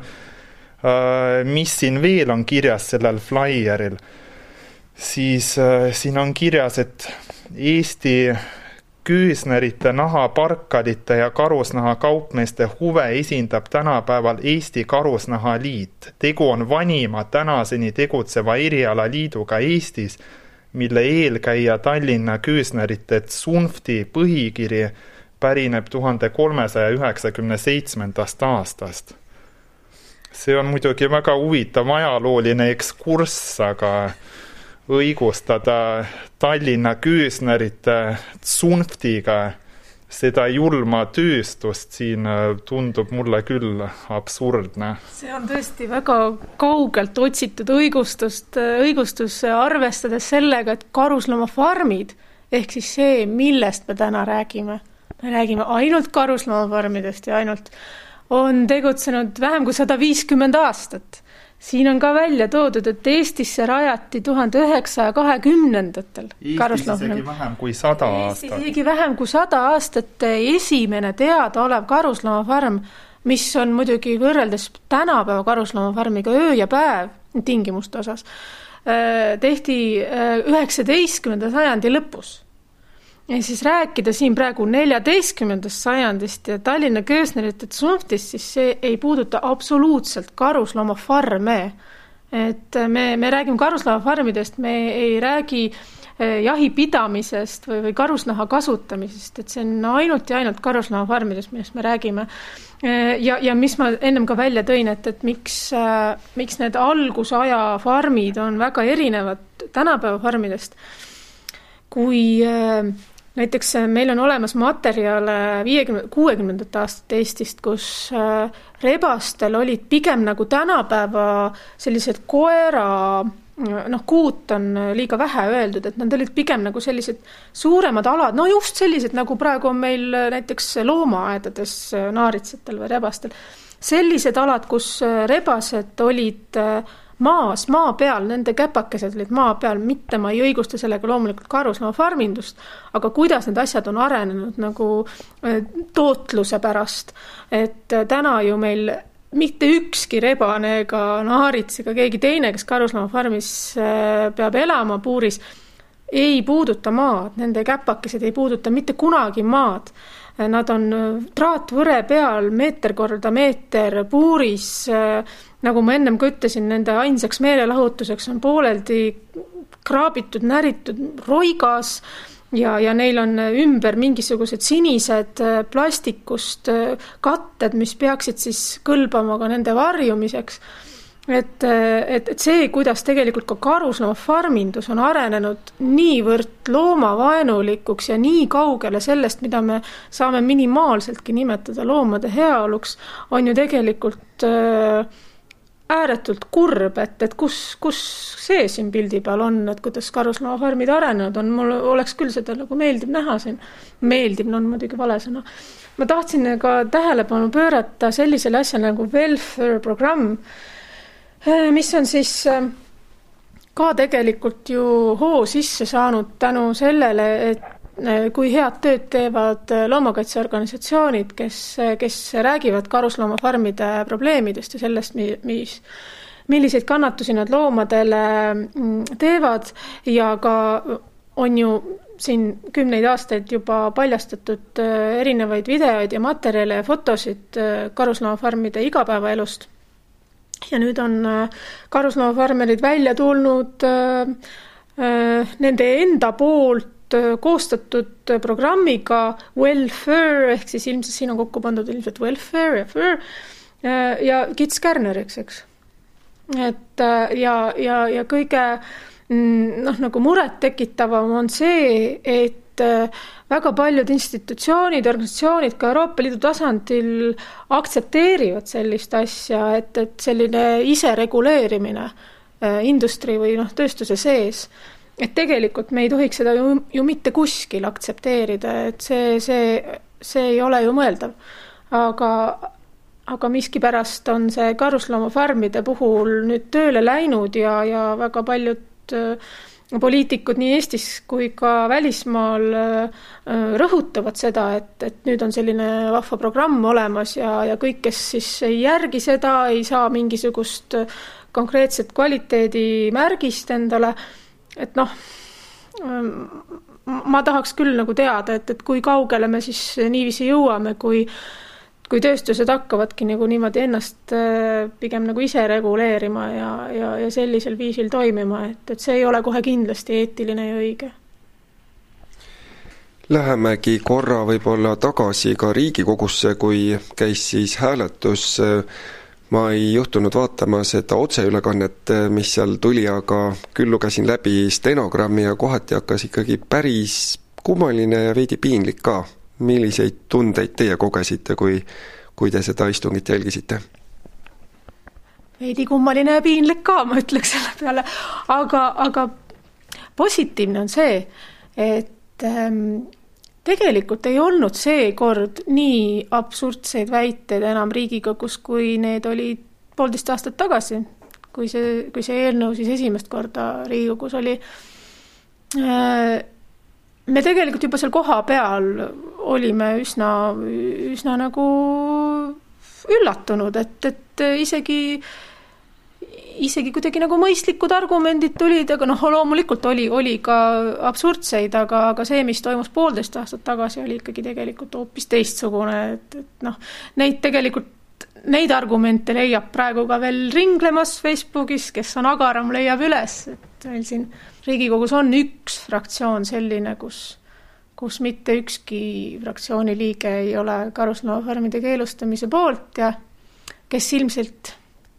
mis siin veel on kirjas sellel flaieril siis äh, siin on kirjas, et Eesti küüsnerite, nahaparkadite ja karusnaha kaupmeeste huve esindab tänapäeval Eesti Karusnahaliit. tegu on vanima tänaseni tegutseva erialaliiduga Eestis, mille eelkäija Tallinna küüsnerite Tsunfti põhikiri pärineb tuhande kolmesaja üheksakümne seitsmendast aastast. see on muidugi väga huvitav ajalooline ekskurss, aga õigustada Tallinna küüsnerite tsunftiga seda julma tööstust siin äh, tundub mulle küll absurdne. see on tõesti väga kaugelt otsitud õigustust, äh, õigustus arvestades sellega, et karusloomafarmid ehk siis see, millest me täna räägime, me räägime ainult karusloomafarmidest ja ainult on tegutsenud vähem kui sada viiskümmend aastat siin on ka välja toodud, et Eestisse rajati tuhande üheksasaja kahekümnendatel Eestis isegi vähem kui sada aastat. isegi vähem kui sada aastat esimene teadaolev karusloomafarm, mis on muidugi võrreldes tänapäeva karusloomafarmiga öö ja päev tingimuste osas, äh, tehti äh, üheksateistkümnenda sajandi lõpus ja siis rääkida siin praegu neljateistkümnendast sajandist ja Tallinna köösnerite tsunftist, siis see ei puuduta absoluutselt karusloomafarme. et me, me räägime karusloomafarmidest, me ei räägi eh, jahipidamisest või, või karusnaha kasutamisest, et see on ainult ja ainult karusloomafarmidest, millest me räägime. Eh, ja, ja mis ma ennem ka välja tõin, et, et miks, eh, miks need algusaja farmid on väga erinevad tänapäeva farmidest, kui äh, näiteks äh, meil on olemas materjale viiekümne, kuuekümnendate aastate Eestist, kus äh, rebastel olid pigem nagu tänapäeva sellised koera noh, kuut on liiga vähe öeldud, et nad olid pigem nagu sellised suuremad alad, no just sellised, nagu praegu on meil näiteks loomaaedades naaritsatel või rebastel. sellised alad, kus rebased olid äh, maas, maa peal, nende käpakesed olid maa peal, mitte ma ei õigusta sellega loomulikult karusloomafarmindust, aga kuidas need asjad on arenenud nagu äh, tootluse pärast. et äh, täna ju meil mitte ükski rebane ega naarits ega keegi teine, kes karusloomafarmis äh, peab elama puuris, ei puuduta maad, nende käpakesed ei puuduta mitte kunagi maad Nad on traatvõre peal meeter korda meeter puuris nagu ma ennem ka ütlesin, nende ainsaks meelelahutuseks on pooleldi kraabitud, näritud roigas ja, ja neil on ümber mingisugused sinised äh, plastikust äh, katted, mis peaksid siis kõlbama ka nende varjumiseks. et, äh, et, et see, kuidas tegelikult ka karusloomafarmindus on arenenud niivõrd loomavaenulikuks ja nii kaugele sellest, mida me saame minimaalseltki nimetada loomade heaoluks, on ju tegelikult äh, ääretult kurb, et, et kus, kus see siin pildi peal on, et kuidas karusloomafarmid arenenud on, mul oleks küll seda nagu meeldib näha siin. meeldib no, on muidugi vale sõna. ma tahtsin ka tähelepanu pöörata sellisele asjale nagu welfare programm, eh, mis on siis eh, ka tegelikult ju hoo sisse saanud tänu sellele, et Äh, kui head tööd teevad äh, loomakaitseorganisatsioonid, kes, äh, kes räägivad karusloomafarmide probleemidest ja sellest, mis, milliseid kannatusi nad loomadele mm, teevad ja ka on ju siin kümneid aastaid juba paljastatud äh, erinevaid videoid ja materjale ja fotosid äh, karusloomafarmide igapäevaelust. ja nüüd on äh, karusloomafarmerid välja tulnud nende enda poolt koostatud programmiga Welfare ehk siis ilmselt siin on kokku pandud ilmselt welfare ja fur ja Kits Kärneriks, eks. et ja, ja, ja kõige Mm, noh, nagu murettekitavam on see, et äh, väga paljud institutsioonid, organisatsioonid ka Euroopa Liidu tasandil aktsepteerivad sellist asja, et, et selline isereguleerimine äh, industry või noh, tööstuse sees, et tegelikult me ei tohiks seda ju, ju mitte kuskil aktsepteerida, et see, see, see ei ole ju mõeldav. aga, aga miskipärast on see karusloomafarmide puhul nüüd tööle läinud ja, ja väga paljud Äh, poliitikud nii Eestis kui ka välismaal äh, rõhutavad seda, et, et nüüd on selline vahva programm olemas ja, ja kõik, kes siis ei järgi seda, ei saa mingisugust konkreetset kvaliteedimärgist endale, et noh, ähm, ma tahaks küll nagu teada, et, et kui kaugele me siis niiviisi jõuame, kui kui tööstused hakkavadki nagu niimoodi ennast äh, pigem nagu ise reguleerima ja, ja, ja sellisel viisil toimima, et, et see ei ole kohe kindlasti eetiline ja õige. Lähemegi korra võib-olla tagasi ka Riigikogusse, kui käis siis hääletus. Ma ei juhtunud vaatama seda otseülekannet, mis seal tuli, aga küll lugesin läbi stenogrammi ja kohati hakkas ikkagi päris kummaline ja veidi piinlik ka milliseid tundeid teie kogesite, kui, kui te seda istungit jälgisite? veidi kummaline ja piinlik ka, ma ütleks selle peale, aga, aga positiivne on see, et ähm, tegelikult ei olnud seekord nii absurdseid väiteid enam Riigikogus, kui need olid poolteist aastat tagasi, kui see, kui see eelnõu siis esimest korda Riigikogus oli. Äh, me tegelikult juba seal kohapeal olime üsna, üsna nagu üllatunud, et, et isegi, isegi kuidagi nagu mõistlikud argumendid tulid, aga noh, loomulikult oli, oli ka absurdseid, aga, aga see, mis toimus poolteist aastat tagasi, oli ikkagi tegelikult hoopis teistsugune, et, et noh, neid tegelikult neid argumente leiab praegu ka veel ringlemas Facebookis, kes on agaram, leiab üles, et meil siin Riigikogus on üks fraktsioon selline, kus, kus mitte ükski fraktsiooni liige ei ole karusloomafarmide keelustamise poolt ja kes ilmselt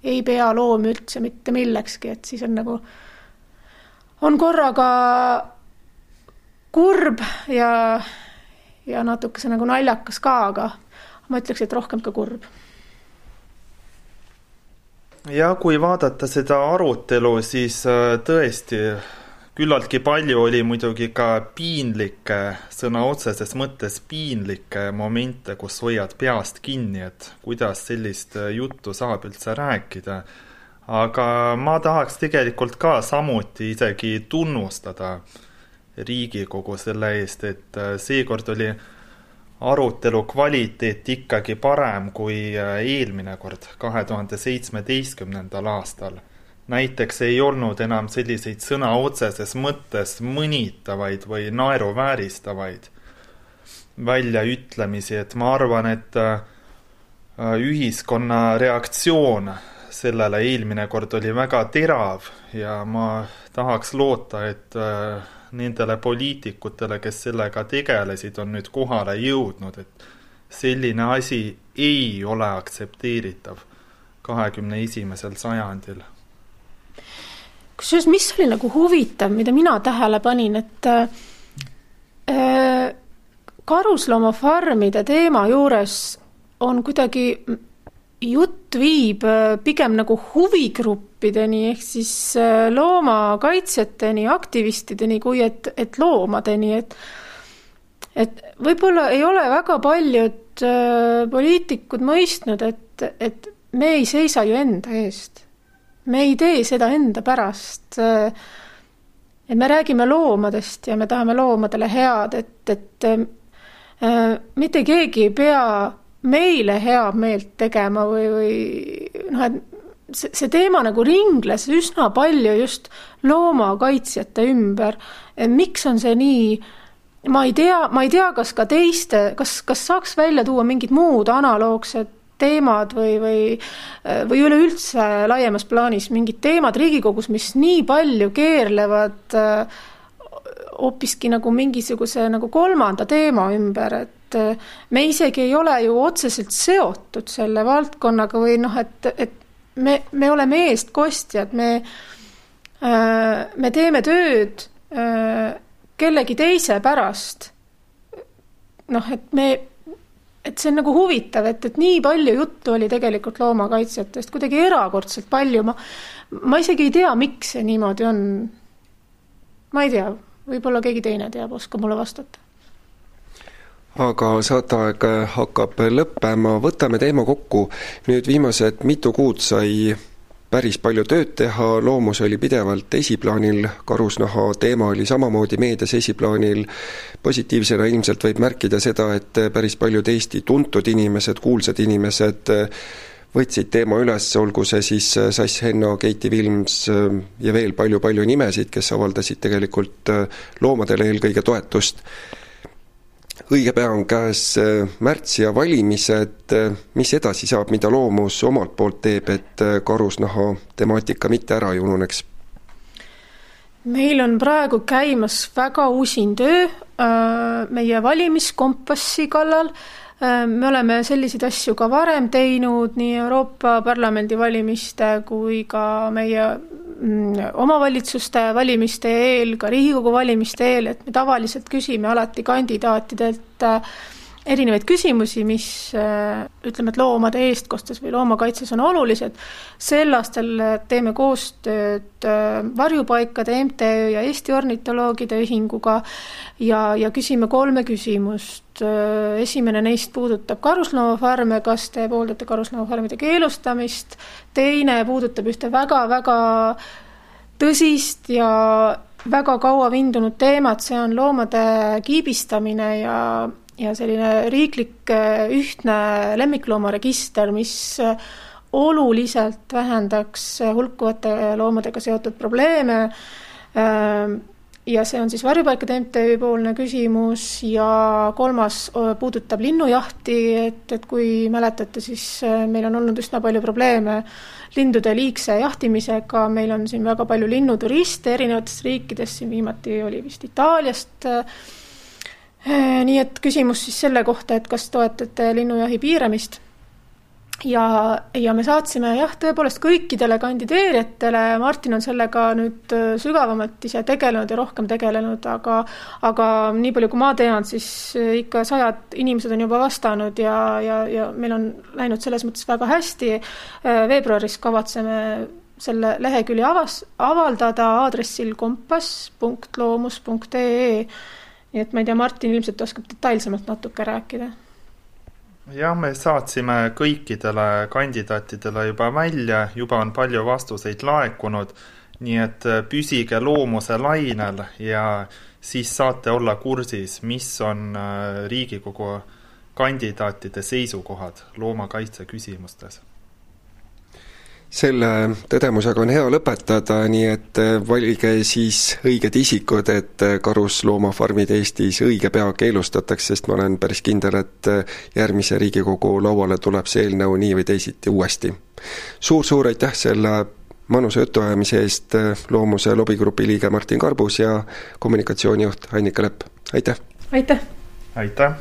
ei pea loomi üldse mitte millekski, et siis on nagu, on korraga kurb ja, ja natukese nagu naljakas ka, aga ma ütleks, et rohkem ka kurb. Ja kui vaadata seda arutelu, siis äh, tõesti küllaltki palju oli muidugi ka piinlikke, sõna otseses mõttes piinlikke momente, kus hoiad peast kinni, et kuidas sellist juttu saab üldse rääkida. aga ma tahaks tegelikult ka samuti isegi tunnustada Riigikogu selle eest, et seekord oli arutelu kvaliteet ikkagi parem kui eelmine kord, kahe tuhande seitsmeteistkümnendal aastal näiteks ei olnud enam selliseid sõna otseses mõttes mõnitavaid või naeruvääristavaid väljaütlemisi, et ma arvan, et äh, ühiskonna reaktsioon sellele eelmine kord oli väga terav ja ma tahaks loota, et äh, nendele poliitikutele, kes sellega tegelesid, on nüüd kohale jõudnud, et selline asi ei ole aktsepteeritav kahekümne esimesel sajandil kusjuures, mis oli nagu huvitav, mida mina tähele panin, et äh, karusloomafarmide teema juures on kuidagi, jutt viib äh, pigem nagu huvigruppideni ehk siis äh, loomakaitsjateni, aktivistideni, kui et, et loomadeni, et et võib-olla ei ole väga paljud äh, poliitikud mõistnud, et, et me ei seisa ju enda eest me ei tee seda enda pärast. et me räägime loomadest ja me tahame loomadele head, et, et äh, mitte keegi ei pea meile head meelt tegema või, või noh, et see, see teema nagu ringles üsna palju just loomakaitsjate ümber. miks on see nii? ma ei tea, ma ei tea, kas ka teiste, kas, kas saaks välja tuua mingid muud analoogsed teemad või, või, või üleüldse laiemas plaanis mingid teemad Riigikogus, mis nii palju keerlevad hoopiski nagu mingisuguse nagu kolmanda teema ümber, et me isegi ei ole ju otseselt seotud selle valdkonnaga või noh, et, et me, me oleme eestkostjad, me, äh, me teeme tööd äh, kellegi teise pärast. noh, et me, et see on nagu huvitav, et, et nii palju juttu oli tegelikult loomakaitsjatest, kuidagi erakordselt palju, ma, ma isegi ei tea, miks see niimoodi on. ma ei tea, võib-olla keegi teine teab, oskab mulle vastata aga saateaeg hakkab lõppema, võtame teema kokku. nüüd viimased mitu kuud sai päris palju tööd teha, loomus oli pidevalt esiplaanil, karusnaha teema oli samamoodi meedias esiplaanil, positiivsena ilmselt võib märkida seda, et päris paljud Eesti tuntud inimesed, kuulsad inimesed võtsid teema üles, olgu see siis Sass Henno, Keiti Vilms ja veel palju-palju nimesid, kes avaldasid tegelikult loomadele eelkõige toetust õige pea on käes äh, märts ja valimised, äh, mis edasi saab, mida loomus omalt poolt teeb, et äh, karusnaha temaatika mitte ära ei ununeks? meil on praegu käimas väga usin töö meie valimiskompassi kallal. Me oleme selliseid asju ka varem teinud nii Euroopa Parlamendi valimiste kui ka meie Mm, omavalitsuste valimiste eel, ka Riigikogu valimiste eel, et me tavaliselt küsime alati kandidaatidelt äh, erinevaid küsimusi, mis äh, ütleme, et loomade eestkostes või loomakaitses on olulised. sel aastal teeme koostööd äh, Varjupaikade MTÜ ja Eesti Ornitoloogide Ühinguga ja, ja küsime kolme küsimust. esimene neist puudutab karusloomafarme, kas te pooldate karusloomafarmide keelustamist, teine puudutab ühte väga-väga tõsist ja väga kaua vindunud teemat, see on loomade kiibistamine ja, ja selline riiklik äh, ühtne lemmikloomaregister, mis äh, oluliselt vähendaks hulkuvate loomadega seotud probleeme ähm, ja see on siis Varjupaikade MTÜ poolne küsimus ja kolmas puudutab linnujahti, et, et kui mäletate, siis meil on olnud üsna palju probleeme lindude liigse jahtimisega, meil on siin väga palju linnuturiste erinevatest riikidest, siin viimati oli vist Itaaliast. Nii et küsimus siis selle kohta, et kas toetate linnujahi piiramist ja, ja me saatsime jah, tõepoolest kõikidele kandideerijatele, Martin on sellega nüüd äh, sügavamalt ise tegelenud ja rohkem tegelenud, aga aga nii palju, kui ma tean, siis äh, ikka sajad inimesed on juba vastanud ja, ja, ja meil on läinud selles mõttes väga hästi. Äh, veebruaris kavatseme selle lehekülje avas, avaldada aadressil kompass.loomus.ee. nii et ma ei tea, Martin ilmselt oskab detailsemalt natuke rääkida. Jah, me saatsime kõikidele kandidaatidele juba välja, juba on palju vastuseid laekunud, nii et äh, püsige loomuse lainel ja siis saate olla kursis, mis on äh, Riigikogu kandidaatide seisukohad loomakaitse küsimustes selle tõdemusega on hea lõpetada, nii et äh, valige siis õiged isikud, et äh, karusloomafarmid Eestis õige pea keelustatakse, sest ma olen päris kindel, et äh, järgmise Riigikogu lauale tuleb see eelnõu nii või teisiti uuesti suur,. suur-suur aitäh selle mõnusa jutuajamise eest, Loomuse lobigrupi liige Martin Karbus ja kommunikatsioonijuht Annika Lepp, aitäh! aitäh! aitäh!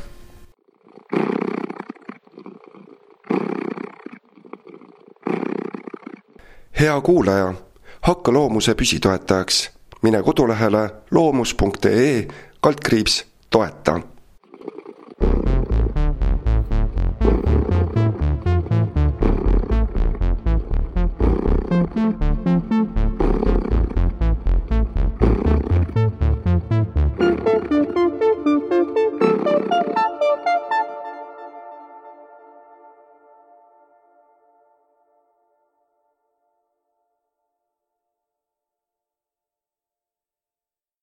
Hea kuulaja, hakka loomuse püsitoetajaks. mine kodulehele loomus.ee kaldkriips toeta. thank you